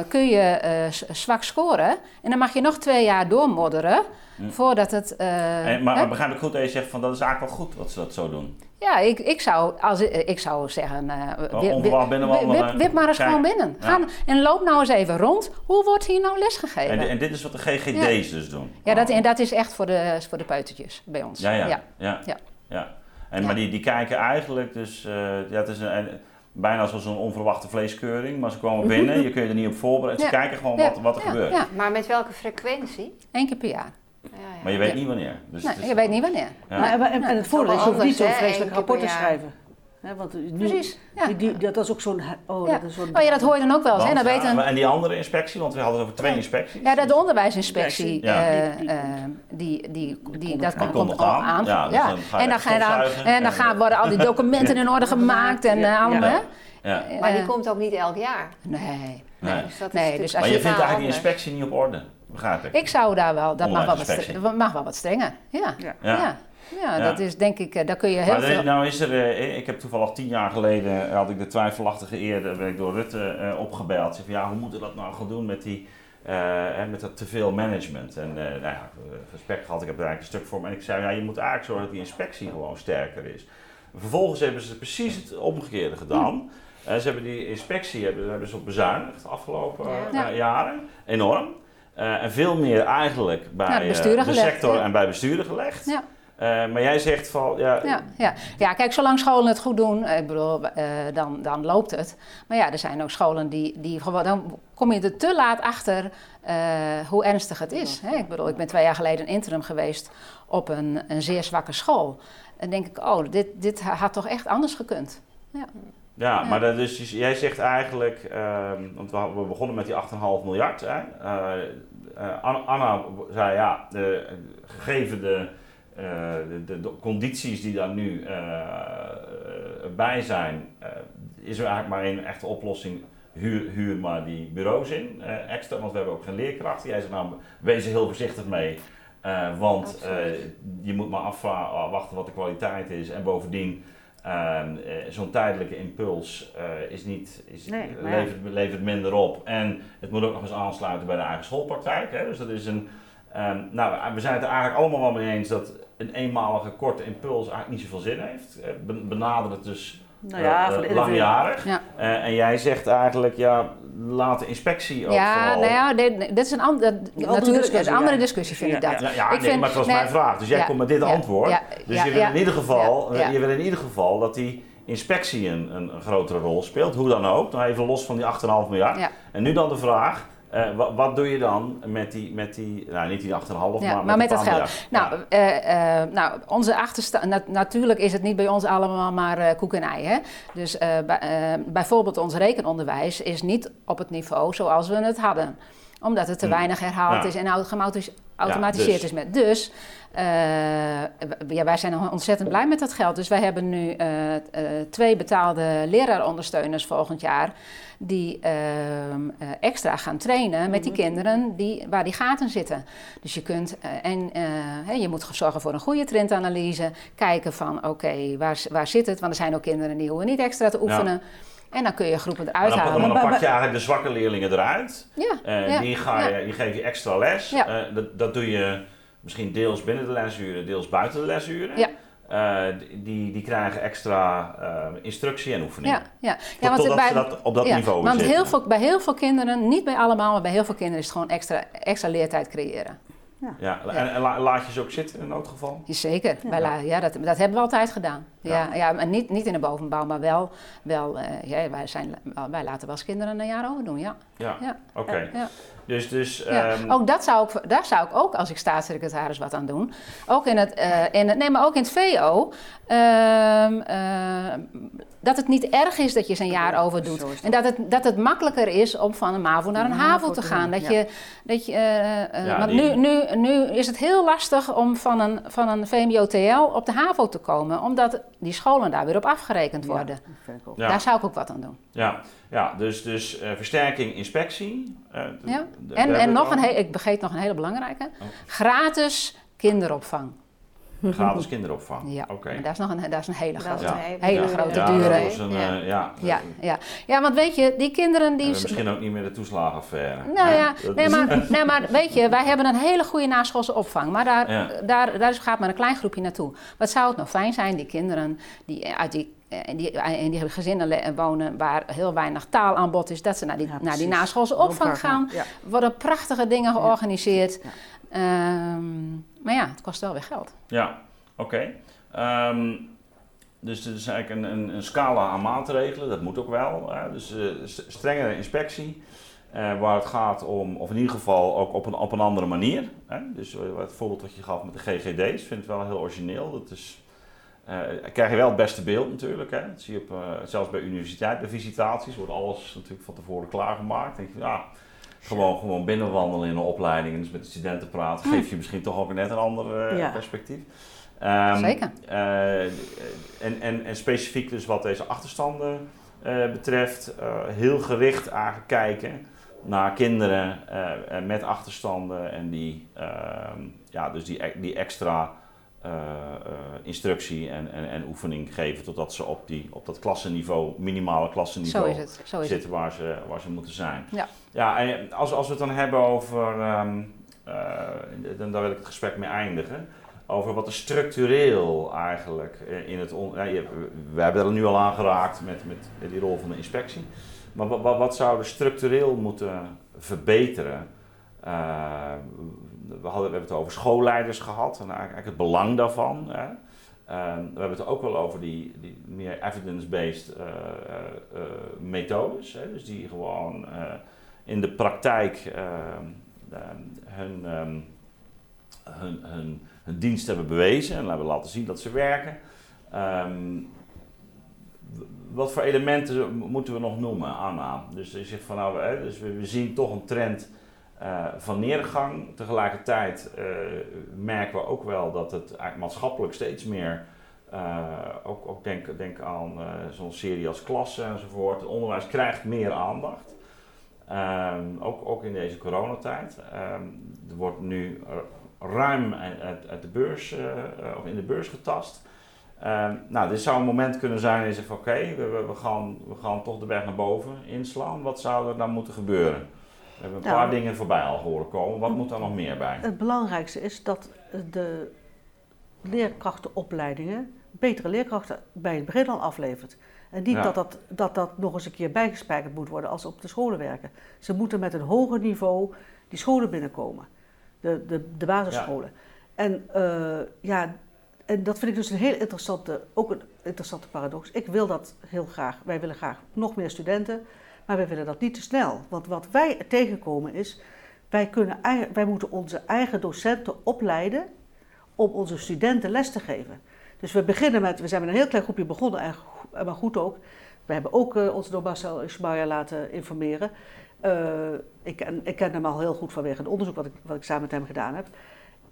kun je uh, zwak scoren en dan mag je nog twee jaar doormodderen Voordat het. Uh, en, maar, maar begrijp ik goed dat je zegt van dat is eigenlijk wel goed dat ze dat zo doen? Ja, ik, ik, zou, als, ik zou zeggen, uh, wip, wip, wip, maar eens gewoon binnen. Gaan, en loop nou eens even rond. Hoe wordt hier nou lesgegeven? En, en dit is wat de GGD's dus doen? Ja, dat, en dat is echt voor de, voor de peutertjes bij ons. Ja, ja. ja. ja. ja. En, Maar die, die kijken eigenlijk dus, uh, ja, het is een, bijna zoals een onverwachte vleeskeuring, maar ze komen binnen, je kunt er niet op voorbereiden, ze kijken gewoon wat, wat er gebeurt. Maar met welke frequentie? Eén keer per jaar. Ja, Maar je weet niet wanneer. Dus nee, je weet niet wanneer. En, en, het voordeel is, je hoeft niet zo'n vreselijk rapport te schrijven. Want nu, Precies. Die, die, dat is ook zo'n. Oh, ja. Dat oh ja, dat hoor je dan ook wel eens. Want, hè? Dan En die andere inspectie, want we hadden het over twee inspecties. Ja, de onderwijsinspectie, die, die, die, dat komt, komt aan. aan. Ja, dus Dan en dan, ga je dan, en dan gaan, worden al die documenten in orde [LAUGHS] gemaakt en allemaal. Ja. Maar die komt ook niet elk jaar. Nee. Nee. Dus dat nee, dus als maar je, vindt eigenlijk die inspectie niet op orde? Begrijp ik. Ik zou daar wel, dat mag wel, wat, mag wel wat strenger. Ja. ja. Ja. ja. dat is denk ik, eh, daar kun je heel maar veel... Nou is er, eh, ik heb toevallig tien jaar geleden, had ik de twijfelachtige eer, werd ik door Rutte opgebeld. Zei van, ja, hoe moeten we dat nou gaan doen met die... Uh, met dat teveel management. En uh, nou ja, gesprek gehad, ik heb er eigenlijk een stuk voor me. En ik zei, ja, je moet eigenlijk zorgen dat die inspectie gewoon sterker is. Vervolgens hebben ze precies het omgekeerde gedaan. Hm. ze hebben die inspectie hebben, hebben ze op bezuinigd de afgelopen jaren, enorm. Uh, en veel meer eigenlijk bij uh, de sector en bij besturen gelegd. Ja. Uh, maar jij zegt van. Ja, ja, ja. ja, kijk, zolang scholen het goed doen, ik bedoel, dan, dan loopt het. Maar ja, er zijn ook scholen die, die gewoon. Dan kom je er te laat achter hoe ernstig het is. Hè? Ik bedoel, ik ben twee jaar geleden interim geweest op een, een zeer zwakke school. En denk ik, oh, dit, dit had toch echt anders gekund. Ja. Ja, maar dat dus, jij zegt eigenlijk, uh, want we, begonnen met die 8,5 miljard. Hè? Uh, uh, Anna zei ja, de, gegeven de, uh, de, de, condities die daar nu bij zijn, is er eigenlijk maar één echte oplossing. Huur, huur maar die bureaus in, extra, want we hebben ook geen leerkrachten. Jij zegt nou, wees er heel voorzichtig mee. want je moet maar afwachten wat de kwaliteit is. En bovendien, Ehm, eh, zo'n tijdelijke impuls is niet, is, levert, levert, minder op. En het moet ook nog eens aansluiten bij de eigen schoolpraktijk. Hè? Dus dat is een. Um, nou, we zijn het er eigenlijk allemaal wel mee eens dat een eenmalige korte impuls eigenlijk niet zoveel zin heeft. Benader het dus nou ja, uh, langjarig. Ja. Uh, en jij zegt eigenlijk, ja, laat de inspectie ook Ja, vooral... nou ja, dit, dit is een, andere, natuurlijk, discussie, een andere discussie, vind ik dat. Ja, ja, ik nee, maar het was mijn vraag. Dus jij komt met dit antwoord. dus je wil in ieder geval, je wil in ieder geval dat die inspectie een, een, een grotere rol speelt. Hoe dan ook. Nou even los van die 8,5 miljard. En nu dan de vraag uh, wat, wat, doe je dan met die, met die nou niet die 8,5, ja, maar, maar met, het geld? Nou, uh, uh, nou, onze achterstand, natuurlijk is het niet bij ons allemaal maar koek en ei. Hè? Dus bij, bijvoorbeeld ons rekenonderwijs is niet op het niveau zoals we het hadden. Omdat het te mm. weinig herhaald is en geautomatiseerd dus. is. Met. Dus ja, wij zijn ontzettend blij met dat geld. Dus wij hebben nu twee betaalde leraarondersteuners volgend jaar. Die ehm, extra gaan trainen met die mhm. kinderen die, waar die gaten zitten. Dus je kunt, en je moet zorgen voor een goede trendanalyse. Kijken van oké, waar, waar zit het? Want er zijn ook kinderen die hoeven niet extra te oefenen. En dan kun je groepen eruit dan, halen. Dan, dan, pak je eigenlijk de zwakke leerlingen eruit. Ja, Die, ga je, die geef je extra les. dat, dat doe je misschien deels binnen de lesuren, deels buiten de lesuren. Uh, die, die krijgen extra uh, instructie en oefening. Ja, ja. ja want totdat bij, ze dat op dat ja, niveau want Heel veel, bij heel veel kinderen, niet bij allemaal, maar bij heel veel kinderen is het gewoon extra, extra leertijd creëren. Ja. ja. En, en laat je ze ook zitten in een noodgeval? Zeker, ja. ja dat, dat hebben we altijd gedaan. Ja. Ja, maar niet, niet in de bovenbouw, maar wel, wel uh, ja, wij, zijn, wij laten wel eens kinderen een jaar over doen, ja. Ja, oké. Dus, dus, um... Ook dat zou ik, daar zou ik ook, als ik staatssecretaris, wat aan doen. Ook in het, uh, in het nee, maar ook in het VO. Uh, uh, dat het niet erg is dat je ze een jaar over doet. En dat het, dat het makkelijker is om van een MAVO naar een HAVO te gaan. Dat je, dat je, uh, want nu, nu, nu is het heel lastig om van een, van een VMBO-TL op de HAVO te komen. Omdat die scholen daar weer op afgerekend worden. Daar zou ik ook wat aan doen. Ja, ja dus, dus uh, versterking inspectie. Uh, ja. En, en nog een, ik vergeet nog een hele belangrijke. Oh. Gratis kinderopvang. Gratis kinderopvang. Ja, oké. dat, is nog een, dat is een hele grote, ja. hele grote ja, dure. Een, ja. Uh, ja. ja. Ja, ja. want weet je, die kinderen die... misschien ook niet meer de toeslagenaffaire. Nou ja, nee maar, [LAUGHS] nee, maar weet je, wij hebben een hele goede naschoolse opvang. Maar daar, daar, daar gaat maar een klein groepje naartoe. Wat zou het nog fijn zijn, die kinderen die uit die en die, in die gezinnen wonen waar heel weinig taalaanbod is, dat ze naar die, naar die naschoolse opvang gaan. Er worden prachtige dingen georganiseerd. Um, maar ja, het kost wel weer geld. Ja, oké. Ehm, dus er is eigenlijk een, een, een, scala aan maatregelen, dat moet ook wel. dus uh, strengere inspectie, uh, waar het gaat om, of in ieder geval ook op een, op een andere manier. Hè? Dus uh, het voorbeeld wat je gaf met de GGD's, vind ik wel heel origineel. Dat is, krijg je wel het beste beeld natuurlijk. Hè? Dat zie je op, zelfs bij universiteit, bij visitaties, wordt alles natuurlijk van tevoren klaargemaakt. denk je, ja, gewoon, gewoon binnenwandelen in een opleiding en dus met de studenten praten, hm. geeft je misschien toch ook net een ander uh, perspectief. Um, Zeker. Uh, en, en, en specifiek dus wat deze achterstanden uh, betreft, heel gericht eigenlijk kijken naar kinderen met achterstanden en die, ehm, ja, dus die, die extra instructie en, en, en, oefening geven totdat ze op, die, op dat klassenniveau, minimale klassenniveau zitten waar ze, waar ze moeten zijn. Ja, ja als, als we het dan hebben over, um, dan, daar wil ik het gesprek mee eindigen, over wat er structureel eigenlijk in het, on, we hebben er nu al aangeraakt met, met die rol van de inspectie, maar wat, wat, wat zou er structureel moeten verbeteren? Uh, we, hadden, we hebben het over schoolleiders gehad en eigenlijk het belang daarvan. Hè. Ehm, we hebben het ook wel over die, die meer evidence-based uh, methodes. Hè, dus die gewoon in de praktijk ehm, ehm, hun, hun, hun, dienst hebben bewezen en hebben laten zien dat ze werken. wat voor elementen moeten we nog noemen, Anna? Dus je zegt van nou, hè, dus we, we zien toch een trend uh, van neergang. Tegelijkertijd uh, merken we ook wel dat het maatschappelijk steeds meer, uh, ook, ook denk, aan zo'n serie als klassen enzovoort, het onderwijs krijgt meer aandacht. Um, ook, ook in deze coronatijd. Um, er wordt nu ruim uit, uit de beurs, of in de beurs getast. Um, nou, dit zou een moment kunnen zijn dat je zegt oké, we, we, gaan, we gaan toch de weg naar boven inslaan. Wat zou er dan moeten gebeuren? We hebben een paar dingen voorbij al horen komen. Wat moet daar nog meer bij? Het belangrijkste is dat de leerkrachtenopleidingen betere leerkrachten bij het begin al aflevert. En niet dat, dat, dat dat nog eens een keer bijgespijkerd moet worden als ze op de scholen werken. Ze moeten met een hoger niveau die scholen binnenkomen. De, de, de basisscholen. En uh, ja, en dat vind ik dus een heel interessante, ook een interessante paradox. Ik wil dat heel graag. Wij willen graag nog meer studenten. Maar wij willen dat niet te snel. Want wat wij tegenkomen is, wij, kunnen, wij moeten onze eigen docenten opleiden om onze studenten les te geven. Dus we beginnen met, we zijn met een heel klein groepje begonnen, en, maar goed ook. We hebben ook uh, ons door Marcel Schmeier laten informeren. ik, ken, ik ken hem al heel goed vanwege het onderzoek wat ik, wat ik samen met hem gedaan heb.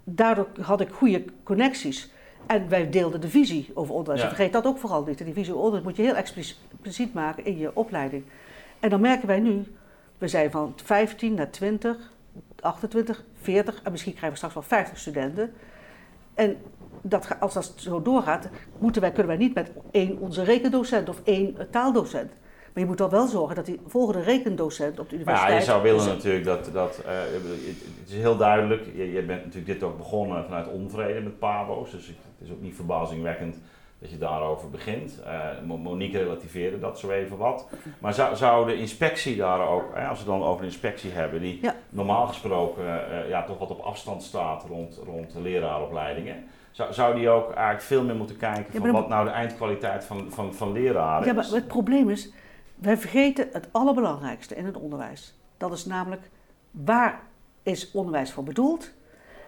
Daardoor had ik goede connecties. En wij deelden de visie over onderwijs. Ja. Vergeet dat ook vooral niet. Die visie over onderwijs moet je heel expliciet maken in je opleiding. En dan merken wij nu, we zijn van 15 naar 20, 28, 40 en misschien krijgen we straks wel 50 studenten. En dat, als dat zo doorgaat, moeten wij, kunnen wij niet met één onze rekendocent of één taaldocent. Maar je moet dan wel zorgen dat die volgende rekendocent op de universiteit... Ja, je zou willen natuurlijk dat... dat uh, het is heel duidelijk, je, je, bent natuurlijk dit ook begonnen vanuit onvrede met PABO's. Dus het is ook niet verbazingwekkend dat je daarover begint. Uh, Monique relativeerde dat zo even wat. Maar zou, zou de inspectie daar ook, als we dan over een inspectie hebben, die normaal gesproken uh, ja, toch wat op afstand staat rond, rond de leraaropleidingen. Zou, zou die ook eigenlijk veel meer moeten kijken van wat nou de eindkwaliteit van, van, van leraren is? Ja, maar het probleem is, wij vergeten het allerbelangrijkste in het onderwijs. Dat is namelijk, waar is onderwijs voor bedoeld?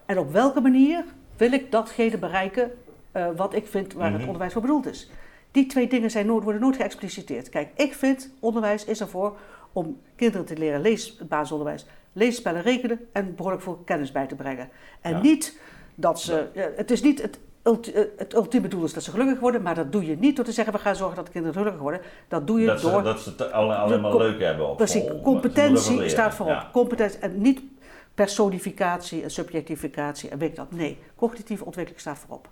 En op welke manier wil ik datgene bereiken uh, wat ik vind waar het mhm. onderwijs voor bedoeld is. Die twee dingen zijn nooit, worden nooit geëxpliciteerd. Kijk, ik vind onderwijs is ervoor om kinderen te leren lees, basisonderwijs, lezen, spellen, rekenen en behoorlijk veel kennis bij te brengen. En niet dat ze, het is niet het, eh, het ultieme doel is dat ze gelukkig worden, maar dat doe je niet door te zeggen we gaan zorgen dat de kinderen gelukkig worden. Dat doe je dat door... Ze, dat ze het alleen maar leuk hebben op Precies, competentie staat voorop. Competentie en niet personificatie en subjectificatie en weet ik dat. Nee, cognitieve ontwikkeling staat voorop.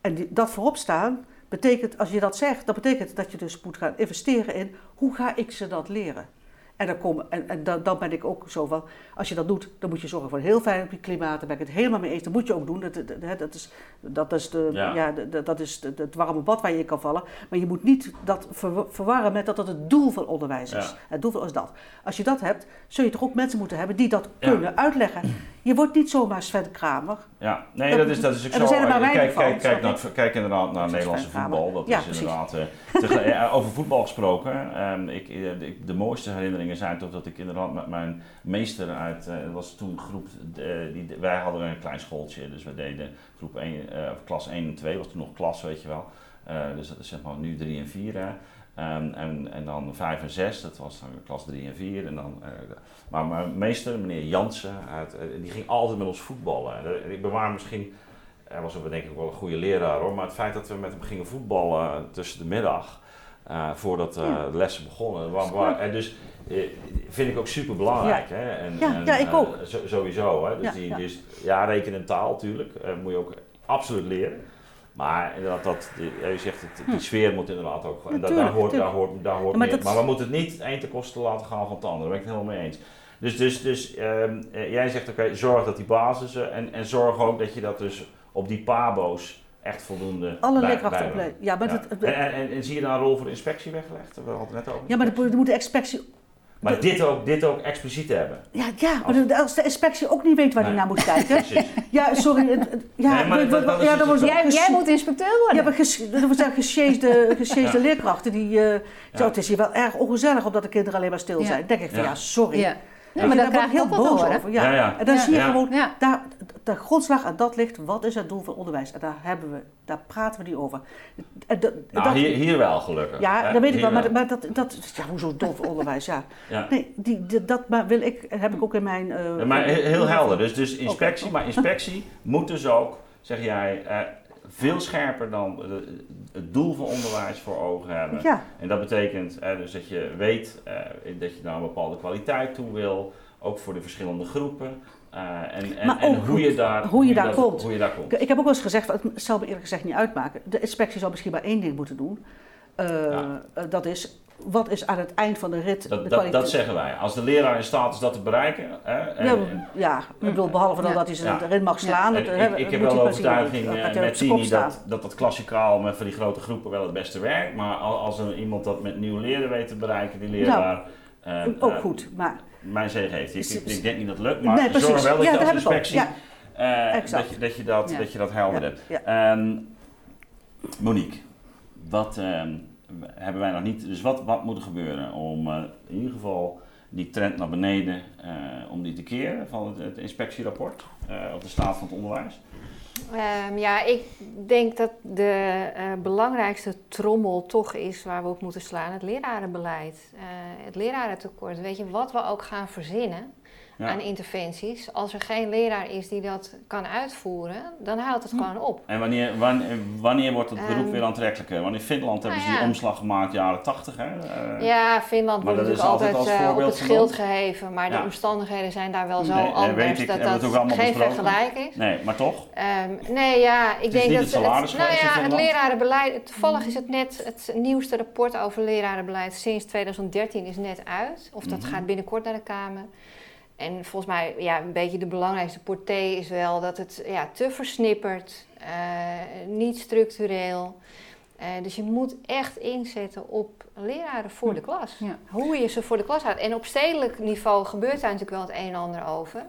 En die, dat voorop staan betekent, als je dat zegt, dat betekent dat je dus moet gaan investeren in hoe ga ik ze dat leren. En, dan, kom, en, en dan, dan, ben ik ook zo van, als je dat doet, dan moet je zorgen voor een heel fijn klimaat. Daar ben ik het helemaal mee eens. Dat moet je ook doen. Dat, dat, dat is, dat is, de, ja. dat is de, het warme bad waar je in kan vallen. Maar je moet niet dat verwarren met dat dat het doel van onderwijs is. Het doel is dat. Als je dat hebt, zul je toch ook mensen moeten hebben die dat kunnen uitleggen. Je wordt niet zomaar Sven Kramer. Ja, nee, dat, is, dat is ook zo. Kijk, kijk, kijk, naar, kijk inderdaad naar Nederlandse voetbal. Dat is inderdaad... Uh, [LAUGHS] over voetbal gesproken. Um, ik, de mooiste herinnering zijn toch dat ik inderdaad met mijn meester uit, uh, was toen groep, die, wij hadden een klein schooltje, dus we deden groep 1, uh, eh, klas 1 en 2, was toen nog klas, weet je wel. Dus dat is zeg maar nu 3 en 4. Um, en, en dan 5 en 6, dat was dan klas 3 en 4. En dan, maar mijn meester, meneer Jansen, uit, die ging altijd met ons voetballen. Ik bewaar misschien, hij was denk ik wel een goede leraar hoor, maar het feit dat we met hem gingen voetballen tussen de middag, uh, voordat uh, de lessen begonnen. Waar, en dus uh, vind ik ook super belangrijk. Ja. Hè? En, ja, en, ja, ik ook. sowieso. Hè? Dus, ja, die. Dus, ja, rekenen en taal natuurlijk. moet je ook absoluut leren. Maar inderdaad, dat, die, je zegt, het, die hm. sfeer moet inderdaad ook. En daar hoort, daar hoort, daar hoort maar, meer. maar we moeten het niet één te kosten laten gaan van het andere. Daar ben ik het helemaal mee eens. Dus, dus, dus um, jij zegt, oké, okay, zorg dat die basis en, en zorg ook dat je dat dus op die pabo's echt voldoende. Alle leerkrachten opleiden. Ja, maar Het, en, en, en, zie je daar een rol voor de inspectie weggelegd? We hadden net over. Ja, maar de, moet de inspectie. Maar dit, ook, dit ook expliciet hebben. Ja, ja maar als de inspectie ook niet weet waar hij naar moet kijken. [LAUGHS] ja, sorry. Ja, nee, maar, ja, dan jij, jij moet inspecteur worden. Ja, maar ges, er zijn gesjeesde, [LAUGHS] leerkrachten die. Uh, zo, het is hier wel erg ongezellig omdat de kinderen alleen maar stil zijn. Denk ik van ja, sorry. Ja, maar daar krijg ik heel boos over. Ja. Ja, En dan zie je gewoon, daar, de grondslag aan dat ligt, wat is het doel van onderwijs? En daar, hebben we, daar praten we niet over. En nou, dat, hier, hier wel gelukkig. Ja, dat weet ik wel, maar, maar dat, dat, ja, hoezo doel voor onderwijs? Ja. [LAUGHS] Nee, die, dat maar wil ik, heb ik ook in mijn... Uh, maar heel helder, dus, dus inspectie, maar [LAUGHS] inspectie moet dus ook, zeg jij, uh, veel scherper dan het doel van onderwijs voor ogen hebben. Ja. En dat betekent dus dat je weet uh, dat je naar een bepaalde kwaliteit toe wil, ook voor de verschillende groepen. Uh, en, en, en hoe, je daar, hoe, je, daar komt. hoe je daar komt. Ik heb ook wel eens gezegd, het zal me eerlijk gezegd niet uitmaken. De inspectie zal misschien maar één ding moeten doen. Ja. Dat is wat is aan het eind van de rit dat, de dat, dat, zeggen wij. Als de leraar in staat is dat te bereiken. Hè, en, ja, ja, ik bedoel, behalve dan dat hij ze erin mag slaan. ik, ik, heb wel de overtuiging uh, met Tini dat, dat dat klassikaal met van die grote groepen wel het beste werkt. Maar als er iemand dat met nieuw leren weet te bereiken, die leraar... Nou, uh, ook uh, goed, maar... Mijn zegen heeft. Ik, ik, denk niet dat het lukt, maar nee, zorg wel dat je als inspectie... dat, je, dat, je dat, dat je dat helder hebt. Um, Monique, wat... Um, hebben wij nog niet. Dus wat, wat moet er gebeuren om uh, in ieder geval die trend naar beneden, uh, om die te keren van het, het inspectierapport uh, op de staat van het onderwijs? Um, ja, ik denk dat de belangrijkste trommel toch is waar we op moeten slaan: het lerarenbeleid. Uh, het lerarentekort. Weet je, wat we ook gaan verzinnen aan interventies. Als er geen leraar is die dat kan uitvoeren, dan houdt het hm. gewoon op. En wanneer, wanneer, wanneer wordt het beroep um, weer aantrekkelijker? Want in Finland hebben nou ze die omslag gemaakt jaren 80. Hè? Uh, ja, Finland wordt natuurlijk altijd, altijd uh, op het schild geheven, maar de omstandigheden zijn daar wel zo nee, anders ik, dat dat geen vergelijk is. Nee, maar toch? Um, nee, ja, ik denk dat het, nou ja, het lerarenbeleid, toevallig is het net het nieuwste rapport over lerarenbeleid sinds 2013 is net uit. Of dat mm -hmm. gaat binnenkort naar de Kamer. En volgens mij, ja, een beetje de belangrijkste porté is wel dat het ja, te versnipperd, uh, niet structureel. Uh, dus je moet echt inzetten op leraren voor de klas. Ja. Hoe je ze voor de klas houdt. En op stedelijk niveau gebeurt daar natuurlijk wel het een en ander over.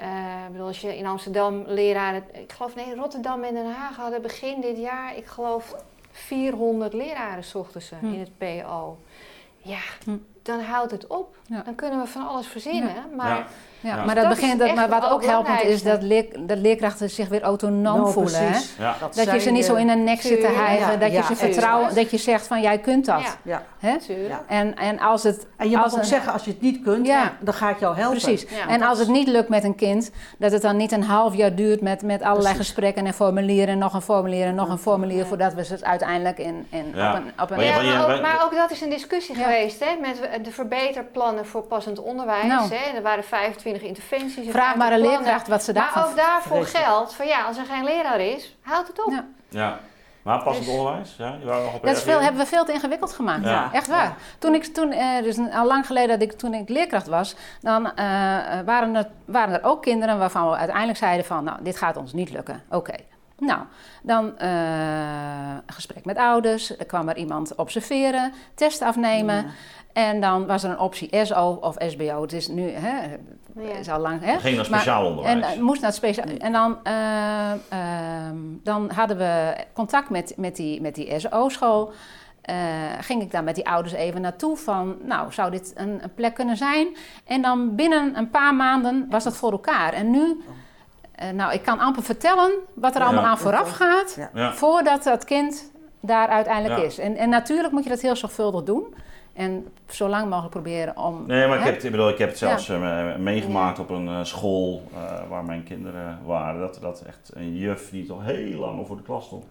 Uh, ik bedoel, als je in Amsterdam leraren, ik geloof nee, Rotterdam en Den Haag hadden begin dit jaar, ik geloof 400 leraren zochten ze hm. in het PO. Ja, hm dan houdt het op. Dan kunnen we van alles verzinnen. Maar, ja. maar, dat begint, dat, maar wat ook helpend is, dat, leer, dat leerkrachten zich weer autonoom nou, voelen. Hè? Dat, dat je ze niet zo in een nek zit te hijgen. dat je ze vertrouwen, dat je zegt van jij kunt dat. Ja. Hè? En, en, als het, en je mag ook zeggen, als je het niet kunt, dan ga ik jou helpen. Precies. en als het niet lukt met een kind, dat het dan niet een half jaar duurt met, met allerlei gesprekken en formulieren en nog een formulier en nog een formulier voordat we het uiteindelijk in, in, op een... Op een maar, maar, ook, maar, ook, dat is een discussie geweest, hè, met de verbeterplannen voor passend onderwijs. Nou. Hè. Er waren 25 interventies. Vraag maar een leerkracht wat ze daarvan Maar ook daarvoor geldt van ja, als er geen leraar is, houd het op. Ja. ja. Maar passend dus, onderwijs? Ja, dat is veel, hebben we veel te ingewikkeld gemaakt. Ja. Echt waar. Toen ik, toen, eh, dus al lang geleden dat ik, toen ik leerkracht was, dan uh, waren, er, waren er ook kinderen waarvan we uiteindelijk zeiden van, nou, dit gaat ons niet lukken. Oké. Nou, dan uh, een gesprek met ouders, er kwam er iemand observeren, test afnemen. En dan was er een optie SO of SBO. Het is nu, hè, is al lang. Hè? Ging naar speciaal maar, onderwijs. En uh, moest naar speciaal. En dan, uh, uh, dan hadden we contact met, met die, met die SO-school. Eh, ging ik daar met die ouders even naartoe van, nou, zou dit een, een, plek kunnen zijn? En dan binnen een paar maanden was dat voor elkaar. En nu, eh, nou, ik kan amper vertellen wat er allemaal aan vooraf gaat, ja. voordat dat kind daar uiteindelijk is. En, en natuurlijk moet je dat heel zorgvuldig doen. En zo lang mogelijk proberen om. Nee, maar ik heb, ik, bedoel, ik heb het zelfs eh, meegemaakt op een uh, school uh, waar mijn kinderen waren. Dat, dat echt een juf die toch heel lang over de klas stond,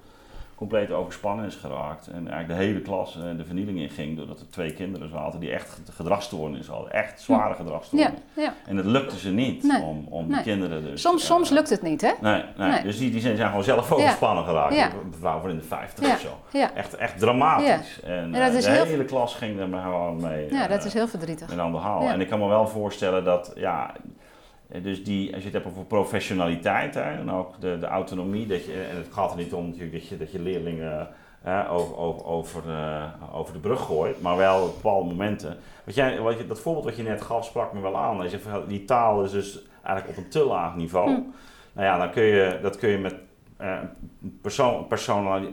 compleet overspannen is geraakt. En eigenlijk de hele klas de vernieling in ging doordat er twee kinderen zaten die echt gedragstoornis hadden. Echt zware gedragstoornis. Ja, ja. En het lukte ze niet om, om die kinderen dus... Soms, soms lukt het niet, hè? Nee, nee. dus die, die zijn, gewoon zelf overspannen geraakt. Een vrouw van in de 50 of zo. Echt, echt dramatisch. En, en de hele klas ging er maar gewoon mee. Ja, dat is heel verdrietig. Met aan de haal. En ik kan me wel voorstellen dat, ja... Dus die, als je het hebt over professionaliteit hè, en ook de, de autonomie, dat je, en het gaat er niet om dat je, dat je leerlingen over, over, over, uh, over, de brug gooit, maar wel op bepaalde momenten. Wat jij, wat je, dat voorbeeld wat je net gaf sprak me wel aan. Je zegt, die taal is dus eigenlijk op een te laag niveau. Hm. Nou ja, dan kun je, dat kun je met uh, persoon,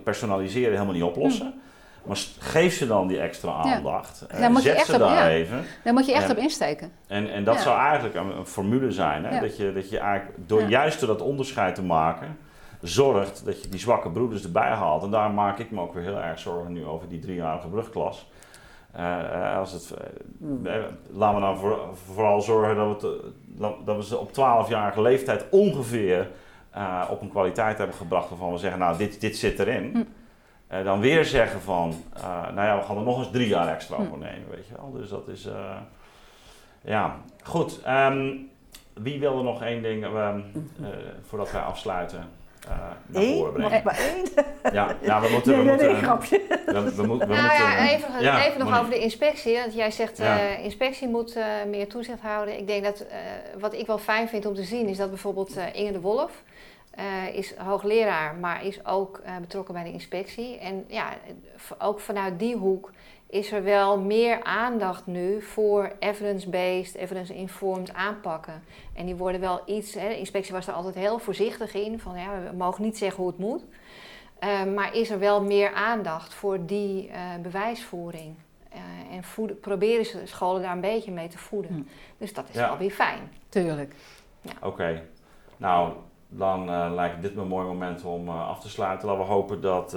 personaliseren helemaal niet oplossen. Hm. Maar geef ze dan die extra aandacht. Ja. Uh, zet ze daar even. Daar moet je echt op insteken. En, en dat zou eigenlijk een, formule zijn. Hè? Dat, je, dat je eigenlijk door juist door dat onderscheid te maken, zorgt dat je die zwakke broeders erbij haalt. En daar maak ik me ook weer heel erg zorgen nu over die driejarige brugklas. Uh, als het, uh, laten we nou voor, vooral zorgen dat we, dat we ze op 12-jarige leeftijd ongeveer op een kwaliteit hebben gebracht waarvan we zeggen, nou dit, dit zit erin. Hm. Uh, dan weer zeggen van, uh, nou ja, we gaan er nog eens drie jaar extra hm. voor nemen, weet je wel. Dus dat is, uh, ja, goed. Um, wie wil er nog één ding, um, voordat wij afsluiten, naar Eén? voren brengen? maar één? Ja, ja we moeten... Nee, we moeten, nee, grapje. We, we, we, we nou ja, even, ja, even nog over de inspectie. Want jij zegt, ja. inspectie moet meer toezicht houden. Ik denk dat, wat ik wel fijn vind om te zien, is dat bijvoorbeeld Inge de Wolf... Uh, is hoogleraar, maar is ook uh, betrokken bij de inspectie. En ja, ook vanuit die hoek is er wel meer aandacht nu voor evidence-based, evidence-informed aanpakken. En die worden wel iets, hè, de inspectie was er altijd heel voorzichtig in, van ja, we mogen niet zeggen hoe het moet. Uh, maar is er wel meer aandacht voor die bewijsvoering? en voeden, proberen ze scholen daar een beetje mee te voeden. Hm. Dus dat is wel weer fijn. Tuurlijk. Ja. Oké. Nou, dan lijkt dit me een mooi moment om af te sluiten. Laten we hopen dat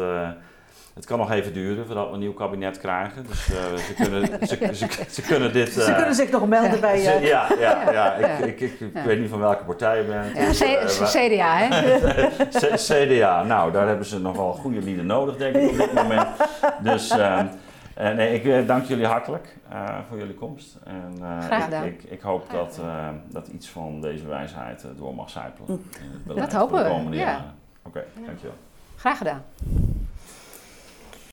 het kan nog even duren voordat we een nieuw kabinet krijgen. Dus uh, ze, kunnen, [LAUGHS] ze, ze, ze, kunnen dit... Uh, ze kunnen zich nog melden bij... je. Uh, ja, ja, ja, Ik, ik, ik, ik weet niet van welke partij je bent. Ja, dus, CDA, hè? [LAUGHS] CDA. Nou, daar hebben ze nog wel goede lieden nodig, denk ik, op dit moment. Dus... Ehm, nee, ik dank jullie hartelijk voor jullie komst. En, Graag gedaan. Ik, ik, hoop dat, dat iets van deze wijsheid door mag zijpelen. Dat hopen we. Oké, okay, dankjewel. Graag gedaan.